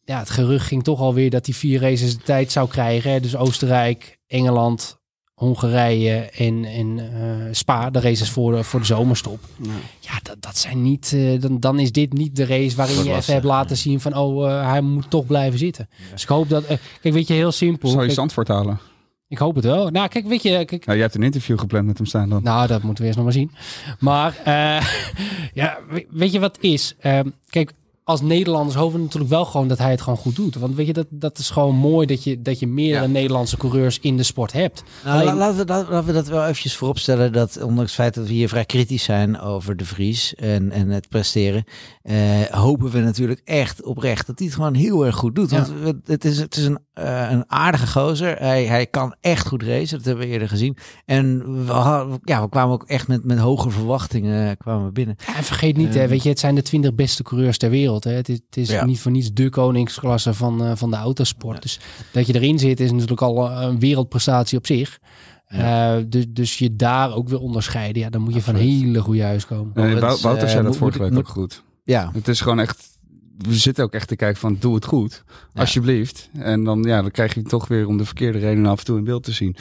ja, het gerucht ging toch alweer dat hij vier races de tijd zou krijgen. Hè? Dus Oostenrijk, Engeland, Hongarije en, en eh, Spa. De races voor de, voor de zomerstop. Ja. Ja, dat, dat zijn niet... eh, dan, dan is dit niet de race waarin je even hebt laten zien van... Oh, eh, hij moet toch blijven zitten. Dus ik hoop dat... kijk, weet je, heel simpel. Zal je Zandvoort halen? Ik hoop het wel. Nou, kijk, weet je... Kijk, Nou, jij hebt een interview gepland met hem staan dan. nou, dat moeten we eerst nog maar zien. Maar eh, ja, we- weet je wat is? Ehm, kijk, als Nederlanders hopen we natuurlijk wel gewoon dat hij het gewoon goed doet. Want weet je, dat, dat is gewoon mooi dat je, dat je meerdere Ja. Nederlandse coureurs in de sport hebt. Nou, Alleen- laten, we dat, laten we dat wel eventjes vooropstellen. Dat ondanks het feit dat we hier vrij kritisch zijn over de Vries en, en het presteren. Eh, hopen we natuurlijk echt oprecht dat hij het gewoon heel erg goed doet. Ja. Want het is, het is een, eh, een aardige gozer. Hij, hij kan echt goed racen. Dat hebben we eerder gezien. En we, hadden- ja, we kwamen ook echt met, met hoge verwachtingen eh, kwamen we binnen. Ja, en vergeet niet, hè, Ehm. weet je, het zijn de twintig beste coureurs ter wereld. Hè. Het is, het is Ja. niet voor niets de koningsklasse van, eh, van de autosport. Dus dat je erin zit is natuurlijk al een wereldprestatie op zich. Eh, dus, dus je daar ook weer onderscheiden. Ja, dan moet je van hele goede huis komen. Nee, Wouter zei dat vorige week moet- ook goed. Ja, Het is gewoon echt... We zitten ook echt te kijken van, doe het goed. Ja. Alsjeblieft. En dan, ja, dan krijg je het toch weer om de verkeerde redenen af en toe in beeld te zien.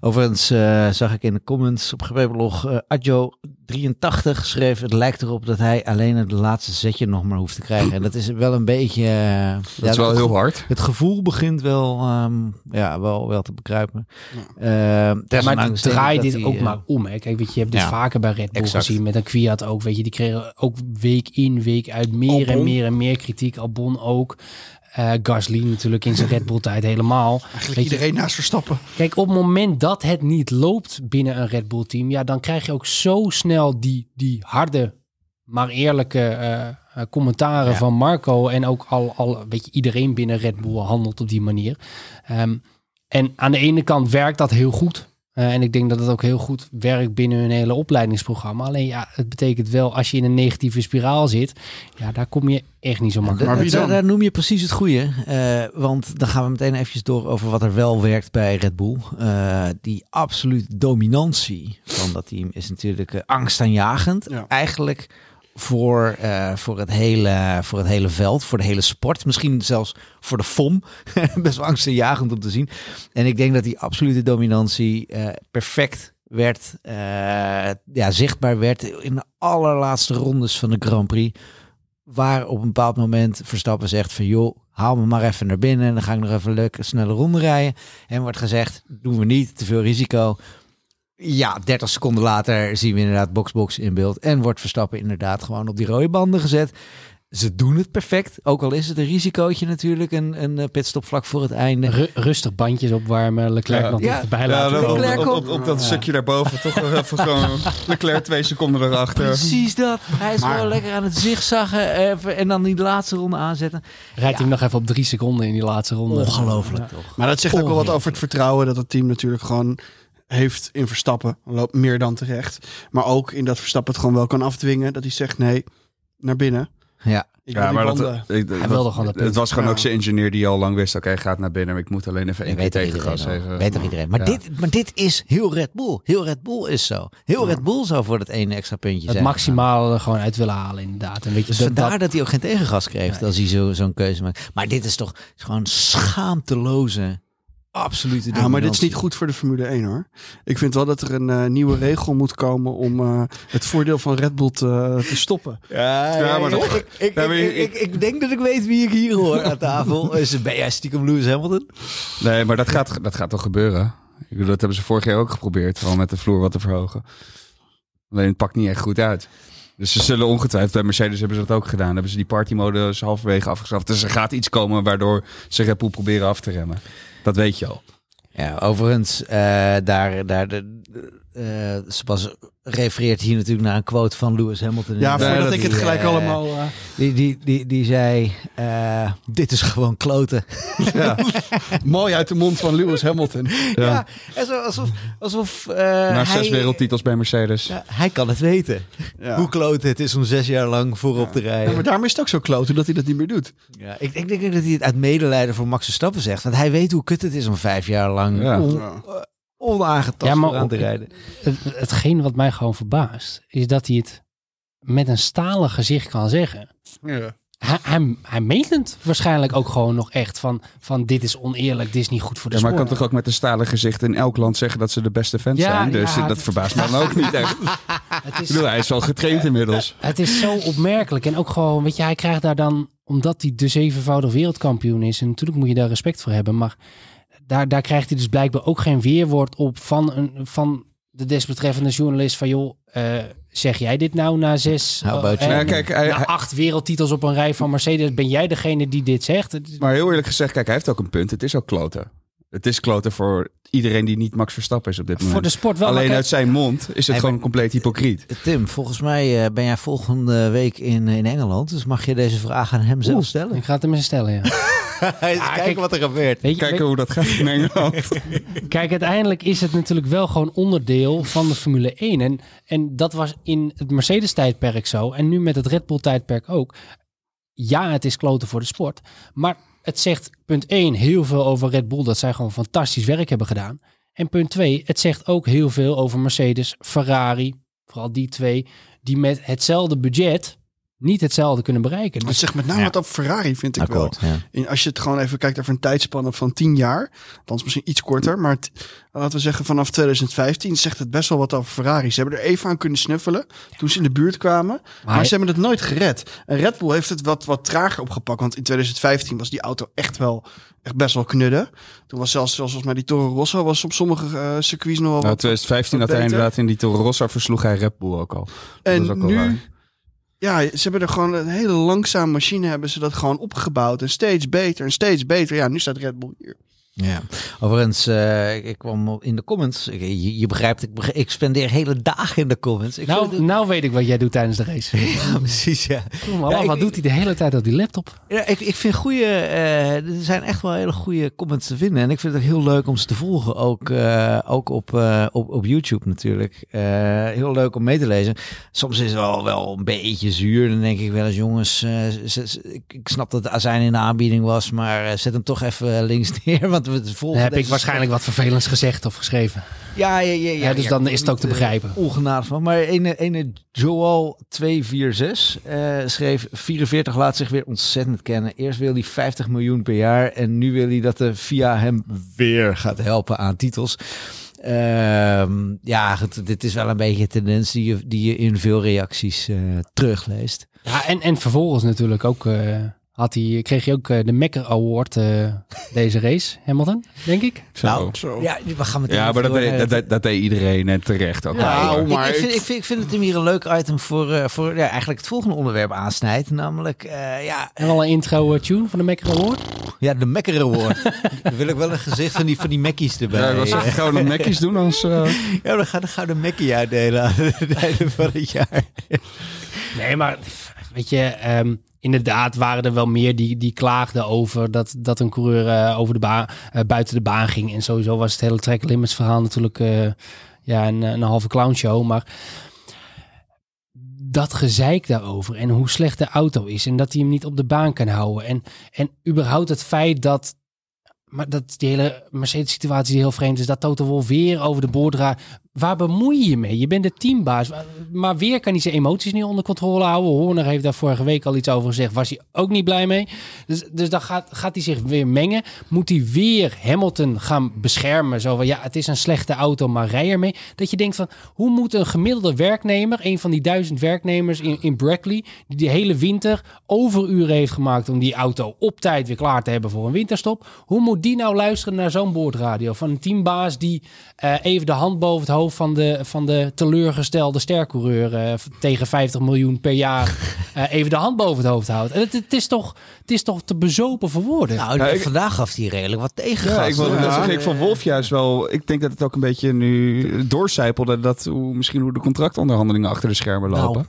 Overigens eh, zag ik in de comments op Geweblog eh Adjo83 schreef het lijkt erop dat hij alleen het laatste zetje nog maar hoeft te krijgen. En dat is wel een beetje... eh, Dat ja, is wel het heel hard. Het gevoel begint wel, ehm, ja, wel, wel te bekruipen. Ja, desondanks maar denk ik draai dat dit hij, ook maar om. Hè. Kijk, weet je, je hebt dus Ja, vaker bij Red Bull exact. gezien met een Kwiat ook. Weet je, die kregen ook week in, week uit meer en meer en meer kritiek. Albon ook. Eh Gasly natuurlijk in zijn Red Bull tijd helemaal. Eigenlijk Weet je- iedereen naast Verstappen. Kijk, op het moment dat het niet loopt binnen een Red Bull team, ja, dan krijg je ook zo snel die, die harde, maar eerlijke eh, eh, commentaren Ja. van Marco. En ook al, al, weet je, iedereen binnen Red Bull handelt op die manier. Ehm, en aan de ene kant werkt dat heel goed. Eh, en ik denk dat het ook heel goed werkt binnen hun hele opleidingsprogramma. Alleen ja, het betekent wel als je in een negatieve spiraal zit, ja, daar kom je echt niet zo makkelijk Maar daar- wie daar, dan? daar noem je precies het goede. eh, want dan gaan we meteen eventjes door over wat er wel werkt bij Red Bull. Eh, die absolute dominantie van dat team is natuurlijk angstaanjagend. Ja. Eigenlijk voor, eh, voor, het hele, voor het hele veld, voor de hele sport. Misschien zelfs voor de FOM. Best wel angstaanjagend om te zien. En ik denk dat die absolute dominantie eh, perfect werd, eh, ja, zichtbaar werd in de allerlaatste rondes van de Grand Prix. Waar op een bepaald moment Verstappen zegt van joh, haal me maar even naar binnen en dan ga ik nog even leuk een snelle ronde rijden. En wordt gezegd, doen we niet, te veel risico. Ja, 30 seconden later zien we inderdaad box-box in beeld. En wordt Verstappen inderdaad gewoon op die rode banden gezet. Ze doen het perfect. Ook al is het een risicootje natuurlijk. Een, een eh, pitstop vlak voor het einde. Ru- rustig bandjes opwarmen, Leclerc Ja. nog Ja. Ja, laten op, komen. Leclerc op, op, op. op dat stukje daarboven toch even gewoon Leclerc twee seconden erachter. Precies dat. Hij is Maar- gewoon lekker aan het zigzaggen. Even, en dan die laatste ronde aanzetten. Rijdt hij nog even op drie seconden in die laatste ronde. Ongelooflijk Ja. toch? Maar dat zegt ook wel wat over het vertrouwen dat het team natuurlijk gewoon heeft in Verstappen. Loopt meer dan terecht. Maar ook in dat Verstappen het gewoon wel kan afdwingen. Dat hij zegt nee, naar binnen. Ja. Ik wil die dat, ik- Hij wilde gewoon dat Het was gewoon Ja. ook zijn engineer die al lang wist, oké, hij gaat naar binnen, maar ik moet alleen even één keer toch tegen iedereen gas al. even. Weet toch iedereen. Maar, Ja. dit, maar dit is heel Red Bull. Heel Red Bull is zo. Heel Red Bull zou voor dat ene extra puntje Het zijn. maximale er gewoon uit willen halen inderdaad. En weet je, Dus dat, vandaar dat- dat hij ook geen tegengas kreeg als hij zo- zo'n keuze maakt. Maar dit is toch gewoon schaamteloze absolute Ja, maar dit is niet goed voor de Formule 1 hoor. Ik vind wel dat er een eh, nieuwe regel moet komen om eh, het voordeel van Red Bull te, te stoppen. Ja, ja, maar ik, toch- ik, ik, Ja, maar ik, ik- ik, ik denk dat ik weet wie ik hier hoor aan tafel. Is, ben jij stiekem Lewis Hamilton? Nee, maar dat gaat, dat gaat toch gebeuren? Ik bedoel, dat hebben ze vorig jaar ook geprobeerd. Gewoon met de vloer wat te verhogen. Alleen het pakt niet echt goed uit. Dus ze zullen ongetwijfeld, bij Mercedes hebben ze dat ook gedaan. hebben ze die partymodus halverwege afgeschaft. Dus er gaat iets komen waardoor ze Red Bull proberen af te remmen. Dat weet je al. Ja, overigens, eh, daar, daar de, eh Sebas refereert hier natuurlijk naar een quote van Lewis Hamilton. Ja, voordat ik het gelijk eh, allemaal... eh, Die, die, die, die zei, eh, dit is gewoon kloten. ja, mooi uit de mond van Lewis Hamilton. Ja, en zo, alsof, alsof eh, Na zes hij, wereldtitels bij Mercedes. ja, hij kan het weten. Ja. Hoe kloten het is om zes jaar lang voorop te Ja, rijden. maar daarom is het ook zo kloten dat hij dat niet meer doet. Ja, ik, ik denk dat hij het uit medelijden voor Max Verstappen zegt. Want hij weet hoe kut het is om vijf jaar lang Ja. on- onaangetast Ja, maar vooraan te rijden. Het, hetgeen wat mij gewoon verbaast, is dat hij het met een stalen gezicht kan zeggen. Ja. Hij, hij, hij meent het waarschijnlijk ook gewoon nog echt van, van dit is oneerlijk, dit is niet goed voor de Ja, maar sport. kan toch ook met een stalen gezicht in elk land zeggen dat ze de beste fans Ja, zijn. Dus ja, dat het- verbaast me dan ook niet echt. het, Ik is, bedoel, hij is wel getraind inmiddels. het is zo opmerkelijk. En ook gewoon, weet je, hij krijgt daar dan, omdat hij de zevenvoudig wereldkampioen is, en natuurlijk moet je daar respect voor hebben, maar daar, daar krijgt hij dus blijkbaar ook geen weerwoord op van, een, van de desbetreffende journalist van joh, eh, zeg jij dit nou na zes, about eh, you? Ja, kijk, hij- na acht wereldtitels op een rij van Mercedes, ben jij degene die dit zegt? Maar heel eerlijk gezegd, kijk, hij heeft ook een punt. Het is ook kloten. Het is kloten voor iedereen die niet Max Verstappen is op dit moment. Voor de sport wel. Alleen kijk, uit zijn mond is het Hey, gewoon maar- compleet hypocriet. Tim, volgens mij eh, ben jij volgende week in, in Engeland. Dus mag je deze vraag aan hem zelf stellen? Ik ga het hem eens stellen, ja. Eens kijken kijk- wat er gebeurt. Je, Kijken hoe dat gaat in Engeland. Kijk, uiteindelijk is het natuurlijk wel gewoon onderdeel van de Formule 1. En, en dat was in het Mercedes-tijdperk zo. En nu met het Red Bull-tijdperk ook. Ja, het is kloten voor de sport. Maar het zegt, punt 1, heel veel over Red Bull. Dat zij gewoon fantastisch werk hebben gedaan. En punt 2, het zegt ook heel veel over Mercedes, Ferrari. Vooral die twee, die met hetzelfde budget niet hetzelfde kunnen bereiken. Het Dus zegt met name wat op Ferrari, vind ik Akkoord, ja. wel. In, als je het gewoon even kijkt over een tijdspanne van 10 jaar, dan is misschien iets korter, maar het- laten we zeggen vanaf 2015 zegt het best wel wat over Ferrari. Ze hebben er even aan kunnen snuffelen toen ze in de buurt kwamen, maar, Maar- ze hebben het nooit gered. En Red Bull heeft het wat, wat trager opgepakt, want in 2015 was die auto echt wel echt best wel knudden. Toen was zelfs, zelfs volgens mij die Toro Rosso was op sommige eh, circuits nog wel Nou, wat. 2015 had hij inderdaad in die Toro Rosso versloeg hij Red Bull ook al. Dat En ook nu, waar. Ja, ze hebben er gewoon een hele langzame machine hebben ze dat gewoon opgebouwd en steeds beter en steeds beter. Ja, nu staat Red Bull hier. Ja, overigens, eh, ik, kwam in de comments. Je, je begrijpt, ik, ik spendeer hele dagen in de comments. Ik nou, het- nou weet ik wat jij doet tijdens de race. ja, precies, ja. Kom maar Ja, af, ik- wat doet hij de hele tijd op die laptop? Ja, ik, ik vind goede, eh, er zijn echt wel hele goede comments te vinden. En ik vind het ook heel leuk om ze te volgen. Ook, eh, ook op, op, op YouTube natuurlijk. Heel leuk om mee te lezen. Soms is het wel, wel een beetje zuur. Dan denk ik wel eens, jongens, ik, snap dat de azijn in de aanbieding was. Maar zet hem toch even links neer. Want we volgen Dan heb ik waarschijnlijk wat vervelends gezegd of geschreven. Ja, ja, ja, ja, Ja, dus ja, dan is het ook te eh, begrijpen. ongenadig van. Maar ene, ene Joel 246 eh, schreef 44 laat zich weer ontzettend kennen. Eerst wil hij 50 miljoen per jaar en nu wil hij dat de via hem weer gaat helpen aan titels. Ehm, ja, goed, dit is wel een beetje een tendens die je, die je in veel reacties eh, terugleest. Ja, en, en vervolgens natuurlijk ook eh, had hij, kreeg hij ook eh, de Mekker Award eh, deze race, Hamilton, denk ik. Zo. Nou, Zo. Ja, we gaan meteen ja, maar dat door deed, dat, dat deed iedereen en terecht ook. Ja, oh, maar ik, ik, vind, ik, vind, ik vind het hem hier een leuk item voor, eh, voor ja, eigenlijk het volgende onderwerp aansnijdt. Namelijk, eh, ja, En wel een intro eh, tune van de Mekker Award. Ja, de Mekker Award. Dan wil ik wel een gezicht van die, van die Mekkies erbij. Ja, was zeggen, gaan we nekjes doen als... eh, Ja, dan gaan dan gaan we de Mekkie uitdelen aan het einde van het jaar. Nee, maar weet je, ehm, inderdaad waren er wel meer die, die klaagden over dat, dat een coureur eh, over de baan, eh, buiten de baan ging. En sowieso was het hele track limits verhaal natuurlijk eh, ja, een, een halve clownshow. Maar dat gezeik daarover en hoe slecht de auto is en dat hij hem niet op de baan kan houden. En, en überhaupt het feit dat, maar dat die hele Mercedes situatie die heel vreemd is, dat Toto Wolff weer over de boord. Waar bemoei je je mee? Je bent de teambaas. Maar weer kan hij zijn emoties niet onder controle houden. Horner heeft daar vorige week al iets over gezegd. Was hij ook niet blij mee. Dus, dus dan gaat, gaat hij zich weer mengen. Moet hij weer Hamilton gaan beschermen. Zo van, ja, het is een slechte auto, maar rij ermee. Dat je denkt van, hoe moet een gemiddelde werknemer... een van die duizend werknemers in, in Brackley... die de hele winter overuren heeft gemaakt... om die auto op tijd weer klaar te hebben voor een winterstop... hoe moet die nou luisteren naar zo'n boordradio... van een teambaas die eh, even de hand boven het hoofd... van de, van de teleurgestelde stercoureur... eh, tegen 50 miljoen per jaar... eh, even de hand boven het hoofd houdt. En Het, het, is toch, het is toch te bezopen voor woorden. Nou, Ja, ik- vandaag gaf hij redelijk wat tegengas. Ja, ik wilde hoor. net zeggen, ik vond Wolf juist wel... Ik denk dat het ook een beetje nu doorcijpelde... dat hoe, misschien hoe de contractonderhandelingen achter de schermen Nou, lopen.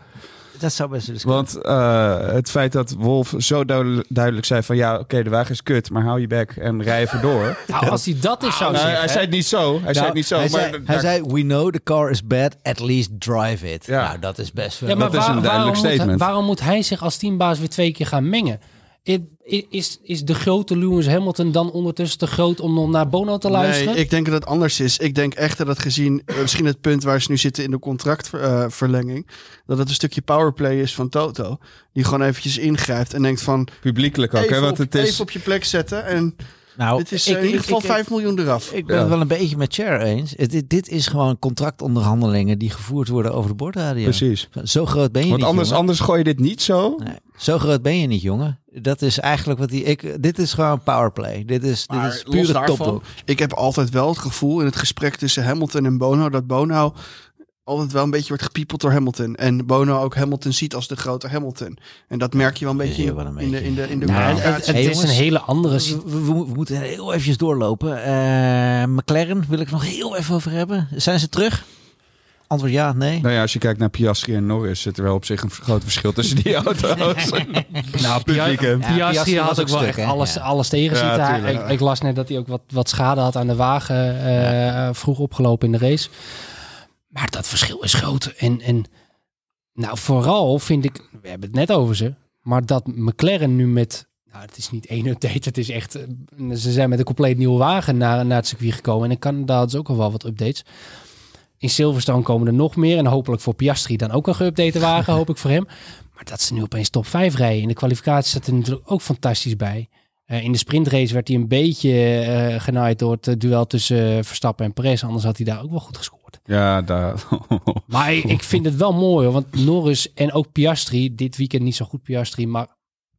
Dat zou best dus Want eh, het feit dat Wolf zo duidelijk, zei van... ja, oké, de wagen is kut, maar hou je bek en rij even door. Nou, als hij dat is zou Nou, zeggen... hij zei het niet zo. Hij zei het niet zo. hij, maar zei, hij zei, we know the car is bad, at least drive it. Ja. Nou, dat is best wel... Ja, maar Dat is een duidelijk waarom, moet, statement. waarom moet hij zich als teambaas weer twee keer gaan mengen? I- i- Is, is de grote Lewis Hamilton dan ondertussen te groot om nog naar Bono te luisteren? Nee, ik denk dat het anders is. Ik denk echt dat gezien, eh, misschien het punt waar ze nu zitten in de contractverlenging, dat het een stukje powerplay is van Toto. Die gewoon eventjes ingrijpt en denkt van, Publiekelijk ook, hè? Want op, het is... even op je plek zetten. En nou, dit is ik- eh, in ieder geval ik- 5 miljoen eraf. Ik ben Ja. het wel een beetje met Cher eens. Dit, dit is gewoon contractonderhandelingen die gevoerd worden over de bordradio. Precies. Zo groot ben je Want niet, anders, jongen. anders gooi je dit niet zo. Nee, zo groot ben je niet, jongen. Dat is eigenlijk wat die. Ik, dit is gewoon powerplay. Dit is, dit is pure daarvan. Ik heb altijd wel het gevoel in het gesprek tussen Hamilton en Bono dat Bono altijd wel een beetje wordt gepiepeld door Hamilton. En Bono ook Hamilton ziet als de grote Hamilton. En dat merk je wel een beetje in, wel een in de, in de, in de Nou, het, communicatie. het- het Hey, is jongens. een hele andere... We, we- we moeten heel eventjes doorlopen. Eh, McLaren wil ik nog heel even over hebben. Zijn ze terug? Antwoord ja, nee. Nou ja, als je kijkt naar Piastri en Norris... zit er wel op zich een groot verschil tussen die auto's. Nou, weekend. Piastri Ja, Piastri had was ook wel stuk, echt alles, Ja. alles tegen Ja, ik, ik las net dat hij ook wat, wat schade had aan de wagen eh, vroeg opgelopen in de race. Maar dat verschil is groot. En, en nou, vooral vind ik, we hebben het net over ze, maar dat McLaren nu met, nou, het is niet één update, het is echt, eh, ze zijn met een compleet nieuwe wagen naar, naar het circuit gekomen. En in Canada hadden ze ook al wel wat updates. In Silverstone komen er nog meer. En hopelijk voor Piastri dan ook een geüpdate wagen, hoop ik voor hem. Maar dat ze nu opeens top 5 rijden. In de kwalificatie staat er natuurlijk ook fantastisch bij. Eh, in de sprintrace werd hij een beetje eh genaaid door het duel tussen Verstappen en Perez. Anders had hij daar ook wel goed gescoord. Ja, daar... Maar ik, ik vind het wel mooi, hoor, want Norris en ook Piastri, dit weekend niet zo goed Piastri, maar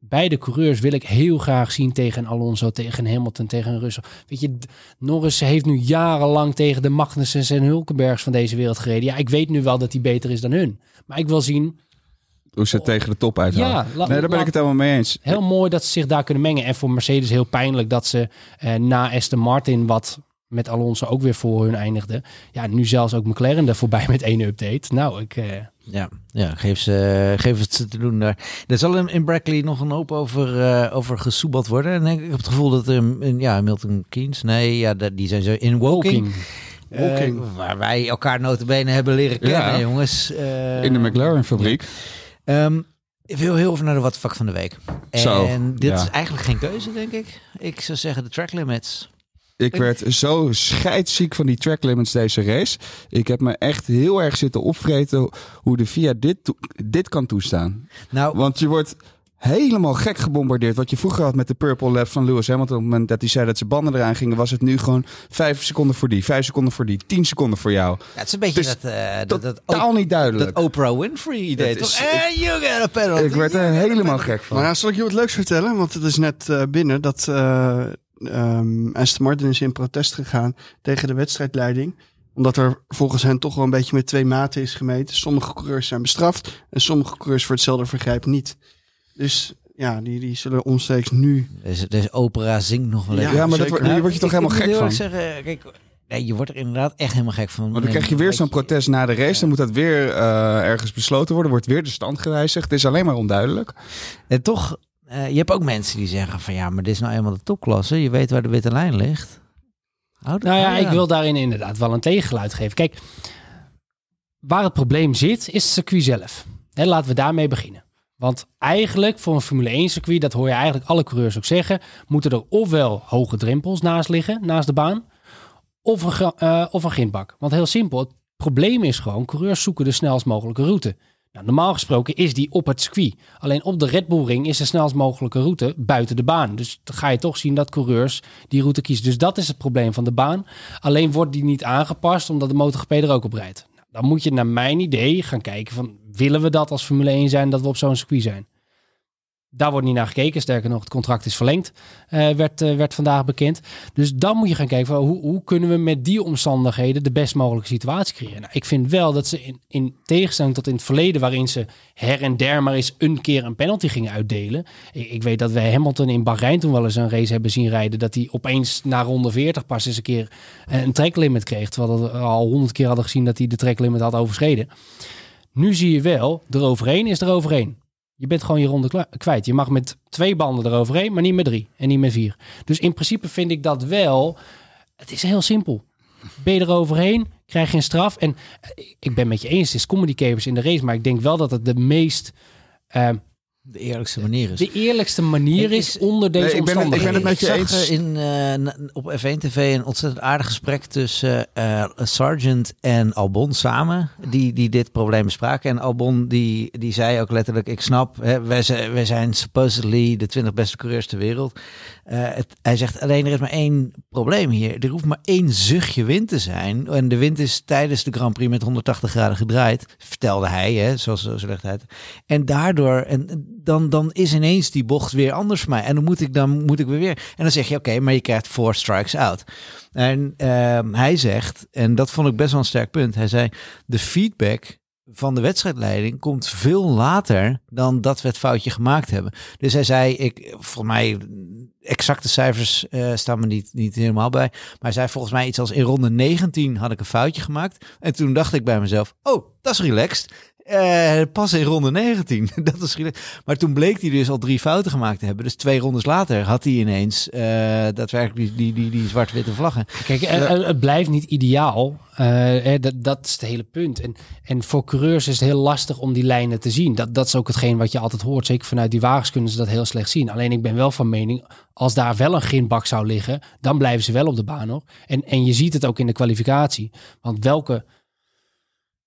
beide coureurs wil ik heel graag zien tegen Alonso, tegen Hamilton, tegen Russell. Weet je, Norris heeft nu jarenlang tegen de Magnussens en Hulkenbergs van deze wereld gereden. Ja, ik weet nu wel dat hij beter is dan hun. Maar ik wil zien, Hoe ze het tegen de top uithalen. Ja, nee, daar ben ik het helemaal mee eens. heel mooi dat ze zich daar kunnen mengen. En voor Mercedes heel pijnlijk dat ze eh, na Aston Martin, wat met Alonso ook weer voor hun eindigde. Ja, nu zelfs ook McLaren er voorbij met één update. Nou, ik... eh, Ja, ja geef, ze, geef het ze te doen daar. Er zal in, in Brackley nog een hoop over, eh, over gesoebeld worden. En ik heb het gevoel dat er in, ja, Milton Keynes, nee, ja, dat- die zijn zo in Woking. Woking. eh, waar wij elkaar notabene hebben leren kennen, Ja. jongens. Eh, In de McLaren fabriek. Ehm, ik wil heel even naar de wat vak van de week. Zo, En dit ja. is eigenlijk geen keuze, denk ik. Ik zou zeggen de track limits. Ik werd zo scheidsziek van die track limits deze race. Ik heb me echt heel erg zitten opvreten hoe de VIA dit, dit kan toestaan. Nou, Want je wordt helemaal gek gebombardeerd. Wat je vroeger had met de Purple Lab van Lewis Hamilton. Op het moment dat hij zei dat zijn banden eraan gingen, was het nu gewoon vijf seconden voor die, vijf seconden voor die, tien seconden voor jou. ja, het is een beetje het is dat, eh, dat, dat, Totaal niet duidelijk. dat Oprah Winfrey idee. Is- Eh, you get a penalty. ik werd er helemaal gek van. Maar nou zal ik je wat leuks vertellen, want het is net eh, binnen dat eh ehm, Aston Martin is in protest gegaan tegen de wedstrijdleiding. Omdat er volgens hen toch wel een beetje met twee maten is gemeten. Sommige coureurs zijn bestraft en sommige coureurs voor hetzelfde vergrijp niet. Dus ja, die, die zullen omstreeks nu... Deze, deze opera zingt nog wel Ja, even. ja, maar dat, zeker. wordt- hier word je toch Ik- helemaal gek heel van. zeggen, kijk, nee, je wordt er inderdaad echt helemaal gek van. Want dan krijg je weer zo'n protest na de race. Dan moet dat weer eh, ergens besloten worden. Wordt weer de stand gewijzigd. Het is alleen maar onduidelijk. En toch, eh, je hebt ook mensen die zeggen van ja, maar dit is nou eenmaal de topklasse. Je weet waar de witte lijn ligt. Houd- Nou ja, ik wil daarin inderdaad wel een tegengeluid geven. Kijk, waar het probleem zit, is het circuit zelf. Hè, laten we daarmee beginnen. Want eigenlijk voor een Formule 1 circuit, dat hoor je eigenlijk alle coureurs ook zeggen, moeten er ofwel hoge drempels naast liggen, naast de baan, of een, eh, of een grindbak. Want heel simpel, het probleem is gewoon, coureurs zoeken de snelst mogelijke route. Normaal gesproken is die op het circuit. Alleen op de Red Bull Ring is de snelst mogelijke route buiten de baan. Dus dan ga je toch zien dat coureurs die route kiezen. Dus dat is het probleem van de baan. Alleen wordt die niet aangepast omdat de MotoGP er ook op rijdt. Nou, dan moet je naar mijn idee gaan kijken van... willen we dat als Formule 1 zijn, dat we op zo'n circuit zijn? Daar wordt niet naar gekeken. Sterker nog, het contract is verlengd, eh, werd, eh, werd vandaag bekend. Dus dan moet je gaan kijken, van hoe, hoe kunnen we met die omstandigheden de best mogelijke situatie creëren. Nou, ik vind wel dat ze in, in tegenstelling tot in het verleden, waarin ze her en der maar eens een keer een penalty gingen uitdelen. Ik, ik weet dat wij Hamilton in Bahrein toen wel eens een race hebben zien rijden, dat hij opeens na ronde 40 pas eens een keer eh, een tracklimit kreeg. Terwijl we al honderd keer hadden gezien dat hij de tracklimit had overschreden. Nu zie je wel, eroverheen is eroverheen. Je bent gewoon je ronde kwijt. Je mag met twee banden eroverheen, maar niet met drie en niet met vier. Dus in principe vind ik dat wel. Het is heel simpel. Ben je eroverheen, krijg je een straf. En eh, ik ben met je eens, het is comedy capers in de race. Maar ik denk wel dat het de meest, eh, De eerlijkste manier is. de eerlijkste manier is onder deze Nee, ik ben het- ik ben omstandigheden. het met je ik zag eens. in, eh, op F1 TV een ontzettend aardig gesprek tussen eh Sargent en Albon samen, die, die dit probleem bespraken. En Albon die, die zei ook letterlijk, ik snap, hè, wij, zijn, wij zijn supposedly de 20 beste coureurs ter wereld. Eh, het, hij zegt alleen, er is maar één probleem hier. Er hoeft maar één zuchtje wind te zijn. En de wind is tijdens de Grand Prix met 180 graden gedraaid, vertelde hij, hè, zoals zo legt hij het. En daardoor, en dan, dan is ineens die bocht weer anders voor mij. En dan moet ik, dan moet ik weer. En dan zeg je, oké, maar je krijgt four strikes out. En ehm, hij zegt, en dat vond ik best wel een sterk punt. Hij zei, de feedback van de wedstrijdleiding komt veel later dan dat we het foutje gemaakt hebben. Dus hij zei, ik, volgens mij, exacte cijfers eh, staan me niet, niet helemaal bij. Maar hij zei volgens mij iets als in ronde 19 had ik een foutje gemaakt. En toen dacht ik bij mezelf, oh, dat is relaxed. Eh, pas in ronde 19. dat is. Maar toen bleek hij dus al drie fouten gemaakt te hebben. Dus twee rondes later had hij ineens eh, daadwerkelijk die, die, die, die zwart-witte vlaggen. Kijk, eh, het blijft niet ideaal. Eh, dat, dat is het hele punt. En, en voor coureurs is het heel lastig om die lijnen te zien. Dat, dat is ook hetgeen wat je altijd hoort. Zeker vanuit die wagens kunnen ze dat heel slecht zien. Alleen ik ben wel van mening, als daar wel een ginbak zou liggen, dan blijven ze wel op de baan hoor. En, en je ziet het ook in de kwalificatie. Want welke,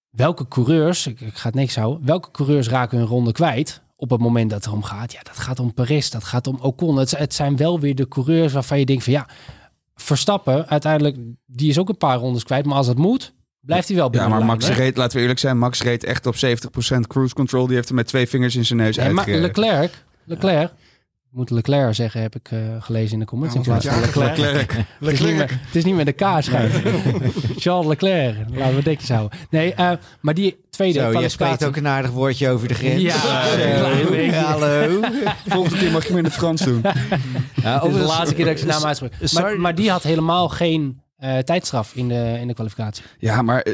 welke coureurs, ik, ik ga het niks houden, welke coureurs raken hun ronde kwijt? Op het moment dat het erom gaat, ja, dat gaat om Perez, dat gaat om Ocon. Het, het zijn wel weer de coureurs waarvan je denkt van ja, Verstappen, uiteindelijk, die is ook een paar rondes kwijt. Maar als het moet, blijft hij wel Ja, binnen maar de Max lijn, reed, laten we eerlijk zijn, Max reed echt op 70% cruise control. Die heeft er met twee vingers in zijn neus Nee, maar. Leclerc, Leclerc, moet Leclerc zeggen, heb ik eh, gelezen in de comments. Ja, in plaats van ja, Leclerc. Het is, niet met, het is niet met de K schrijven. Charles Leclerc, laten we dekjes houden. Nee, eh, maar die tweede Zo, jij kwalificatie... spreekt ook een aardig woordje over de grens. Ja, hallo. Volgende keer mag je hem in het Frans doen. Ja, de laatste keer dat ik zijn naam uitspreek. Sorry. Maar, maar die had helemaal geen eh, tijdstraf in de, in de kwalificatie. Ja, maar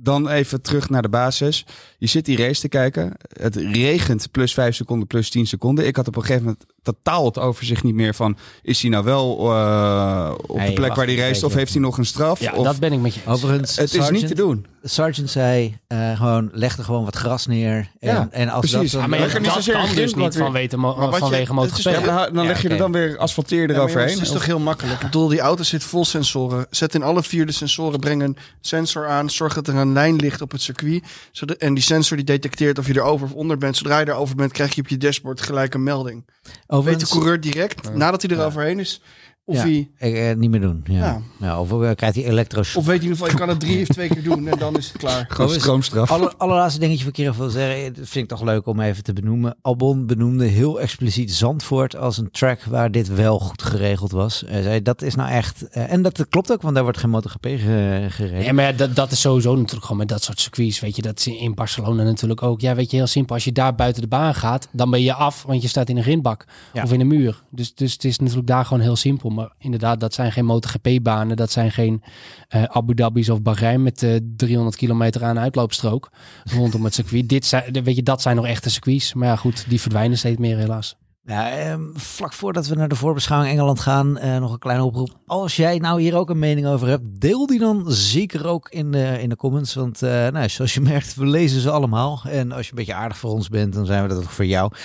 dan even terug naar de basis. Je zit die race te kijken. Het regent plus 5 seconden, plus 10 seconden. Ik had op een gegeven moment totaal het overzicht niet meer van... is hij nou wel eh, op Nee, de plek waar hij race of heeft hij nog een straf? Ja, of, dat ben ik met je. Overigens, het is niet te doen. Sergeant zei eh, gewoon, leg er gewoon wat gras neer. En, Ja, en als precies. dat Ja, dan, maar er dat zozeer kan dus niet vanwege, mo- Maar wat je- vanwege Ja, maar dan leg je er dan weer asfalteer eroverheen. het is toch heel makkelijk. Ik bedoel, die auto zit vol sensoren. Zet in alle vier de sensoren, breng een sensor aan. Zorg dat er een lijn ligt op het circuit. Zodat, en die sensor die detecteert of je er over of onder bent. Zodra je erover bent, krijg je op je dashboard gelijk een melding. Weet de overigens, coureur direct, nadat hij eroverheen is, of, Ja. hij, eh, niet meer doen. Ja. Ja. Ja. of eh, krijgt hij elektroshock. of weet in ieder geval, je kan het drie of twee keer doen en dan is het klaar. Gewoon stroomstraf. Aller, allerlaatste dingetje wat ik hier wil zeggen, dat vind ik toch leuk om even te benoemen. Albon benoemde heel expliciet Zandvoort als een track waar dit wel goed geregeld was. Hij zei, dat is nou echt... eh, en dat klopt ook, want daar wordt geen MotoGP ge- gereden. Ja, maar ja, dat, dat is sowieso natuurlijk gewoon met dat soort circuits. Weet je, dat is in Barcelona natuurlijk ook. Ja, weet je, heel simpel. Als je daar buiten de baan gaat, dan ben je af, want je staat in een grindbak Ja. of in een muur. Dus, dus het is natuurlijk daar gewoon heel simpel. Maar inderdaad, dat zijn geen MotoGP-banen. Dat zijn geen eh, Abu Dhabi's of Bahrein met eh 300 kilometer aan uitloopstrook rondom het circuit. Dit zijn, weet je, dat zijn nog echte circuits. Maar ja, goed, die verdwijnen steeds meer helaas. Ja, ehm, vlak voordat we naar de voorbeschouwing Engeland gaan, eh, nog een kleine oproep. Als jij nou hier ook een mening over hebt, deel die dan zeker ook in de, in de comments. Want eh, nou, zoals je merkt, we lezen ze allemaal. En als je een beetje aardig voor ons bent, dan zijn we dat ook voor jou.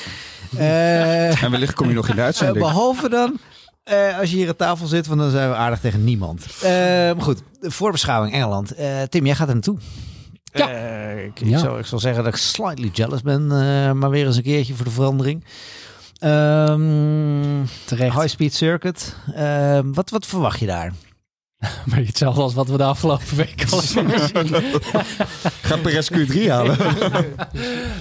Eh, En wellicht kom je nog in de uitzending. behalve dan eh, als je hier aan tafel zit, want dan zijn we aardig tegen niemand. Eh, maar goed, de voorbeschouwing Engeland. Eh, Tim, jij gaat er naartoe. Ja. Ik, ik Ja. zou, ik zal zeggen dat ik slightly jealous ben, eh, maar weer eens een keertje voor de verandering. Ehm Terecht. High Speed Circuit. Ehm, wat, wat verwacht je daar? Maar hetzelfde als wat we de afgelopen week al hebben gezien. Ga Perez Q3 halen.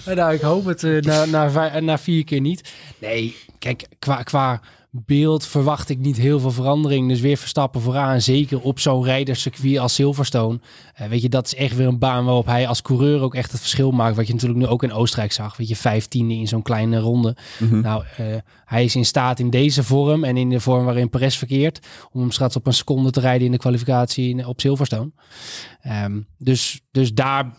nou, ik hoop het na, na, vij- na vier keer niet. Nee, kijk, qua, qua beeld verwacht ik niet heel veel verandering. Dus weer Verstappen vooraan, zeker op zo'n rijderscircuit als Silverstone. Eh, weet je, dat is echt weer een baan waarop hij als coureur ook echt het verschil maakt. Wat je natuurlijk nu ook in Oostenrijk zag. Weet je, vijftiende in zo'n kleine ronde. Nou, eh, hij is in staat in deze vorm en in de vorm waarin Perez verkeert... om hem straks op een seconde te rijden in de kwalificatie op Silverstone. Ehm, dus, dus daar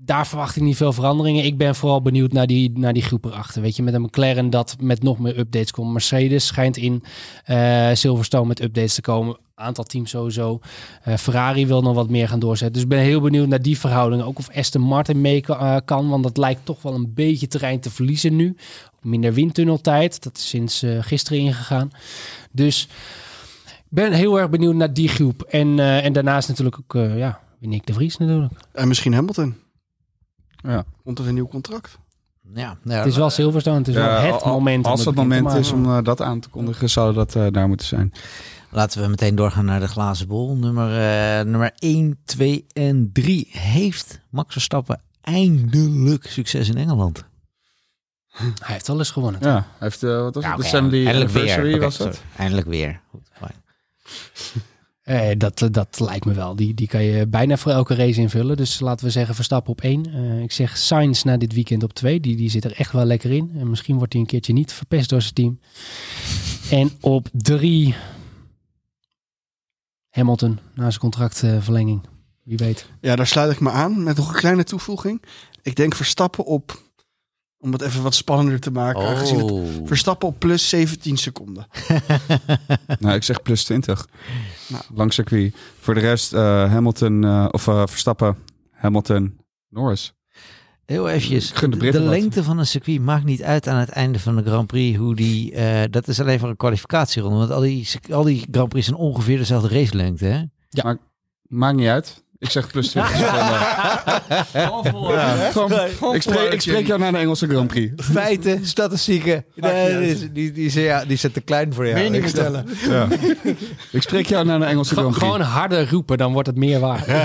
daar verwacht ik niet veel veranderingen. Ik ben vooral benieuwd naar die, naar die groep erachter. Weet je, met een McLaren dat met nog meer updates komt. Mercedes schijnt in eh, Silverstone met updates te komen. Aantal teams sowieso. Eh, Ferrari wil nog wat meer gaan doorzetten. Dus ik ben heel benieuwd naar die verhoudingen. Ook of Aston Martin mee eh, kan. Want dat lijkt toch wel een beetje terrein te verliezen nu. Minder windtunneltijd. Dat is sinds gisteren ingegaan. Dus ben heel erg benieuwd naar die groep. En, en daarnaast natuurlijk ook, ja, Nick de Vries natuurlijk. En misschien Hamilton. Ja. Komt er een nieuw contract? Ja, nou, Het is wel Silverstone, het is wel het al- moment. om Als het moment is om eh, dat aan te kondigen, zou dat eh, daar moeten zijn. Laten we meteen doorgaan naar de glazen bol. Nummer, eh, nummer 1, 2 en 3. Heeft Max Verstappen eindelijk succes in Engeland? Hij heeft wel eens gewonnen. Ja, hij heeft, eh, wat was Ja, het? oké, De Assembly. Anniversary was sorry. het? Eindelijk weer. Goed, fijn. Eh, dat, dat lijkt me wel. Die, die kan je bijna voor elke race invullen. Dus laten we zeggen Verstappen op één. Eh, ik zeg Sainz na dit weekend op twee. Die, die zit er echt wel lekker in. En misschien wordt hij een keertje niet verpest door zijn team. En op drie Hamilton na zijn contractverlenging. Wie weet. Ja, daar sluit ik me aan met nog een kleine toevoeging. Ik denk Verstappen op, om het even wat spannender te maken, aangezien het Oh. Verstappen op plus 17 seconden. Nou, ik zeg plus 20. Nou. Lang circuit. Voor de rest eh, Hamilton, eh, of eh, Verstappen, Hamilton, Norris. Heel eventjes. Gun de lengte van een circuit maakt niet uit aan het einde van de Grand Prix. Hoe die, eh, dat is alleen voor een kwalificatieronde. Want al die, al die Grand Prix zijn ongeveer dezelfde racelengte. Hè? Maakt niet uit. Ik zeg plus 20 seconden. Gewoon- ik, spreek, ik spreek jou naar de Engelse Grand Prix. Feiten, statistieken. Nee, die, die, die, zijn- ja, die zijn te klein voor jou. Meningen Ik snap- tellen. Ja. Ik spreek jou naar de Engelse Grand Prix. gewoon harder roepen, dan wordt het meer waard.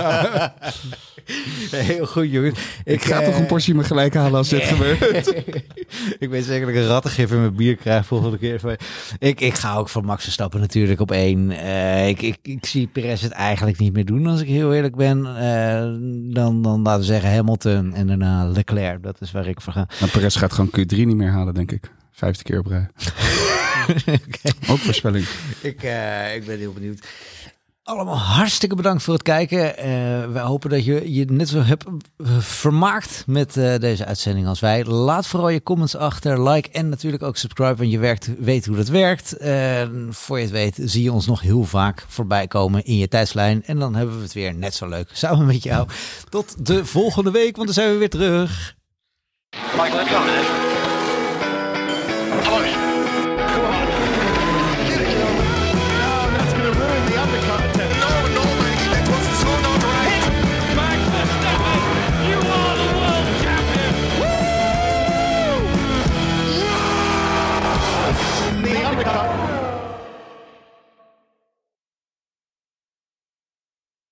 Heel goed, jongens. ik ga eh, toch een portie me gelijk halen als dit gebeurt. ik weet zeker dat ik een rattengif in mijn bier krijg volgende keer. Ik, ik ga ook voor Max Verstappen natuurlijk op één. Eh, ik, ik, ik zie Perez het eigenlijk niet meer doen, als ik heel eerlijk ben. Eh, dan, dan laten we zeggen Hamilton en daarna Leclerc. Dat is waar ik voor ga. Nou, Perez gaat gewoon Q3 niet meer halen, denk ik. Vijfde keer op rij. Ook voorspelling. Ik, eh, ik ben heel benieuwd. Allemaal hartstikke bedankt voor het kijken. Eh wij hopen dat je je net zo hebt eh, vermaakt met eh, deze uitzending als wij. Laat vooral je comments achter, like en natuurlijk ook subscribe. Want je werkt, weet hoe dat werkt. Voor je het weet zie je ons nog heel vaak voorbij komen in je tijdslijn. En dan hebben we het weer net zo leuk samen met jou. Tot de volgende week, want dan zijn we weer terug.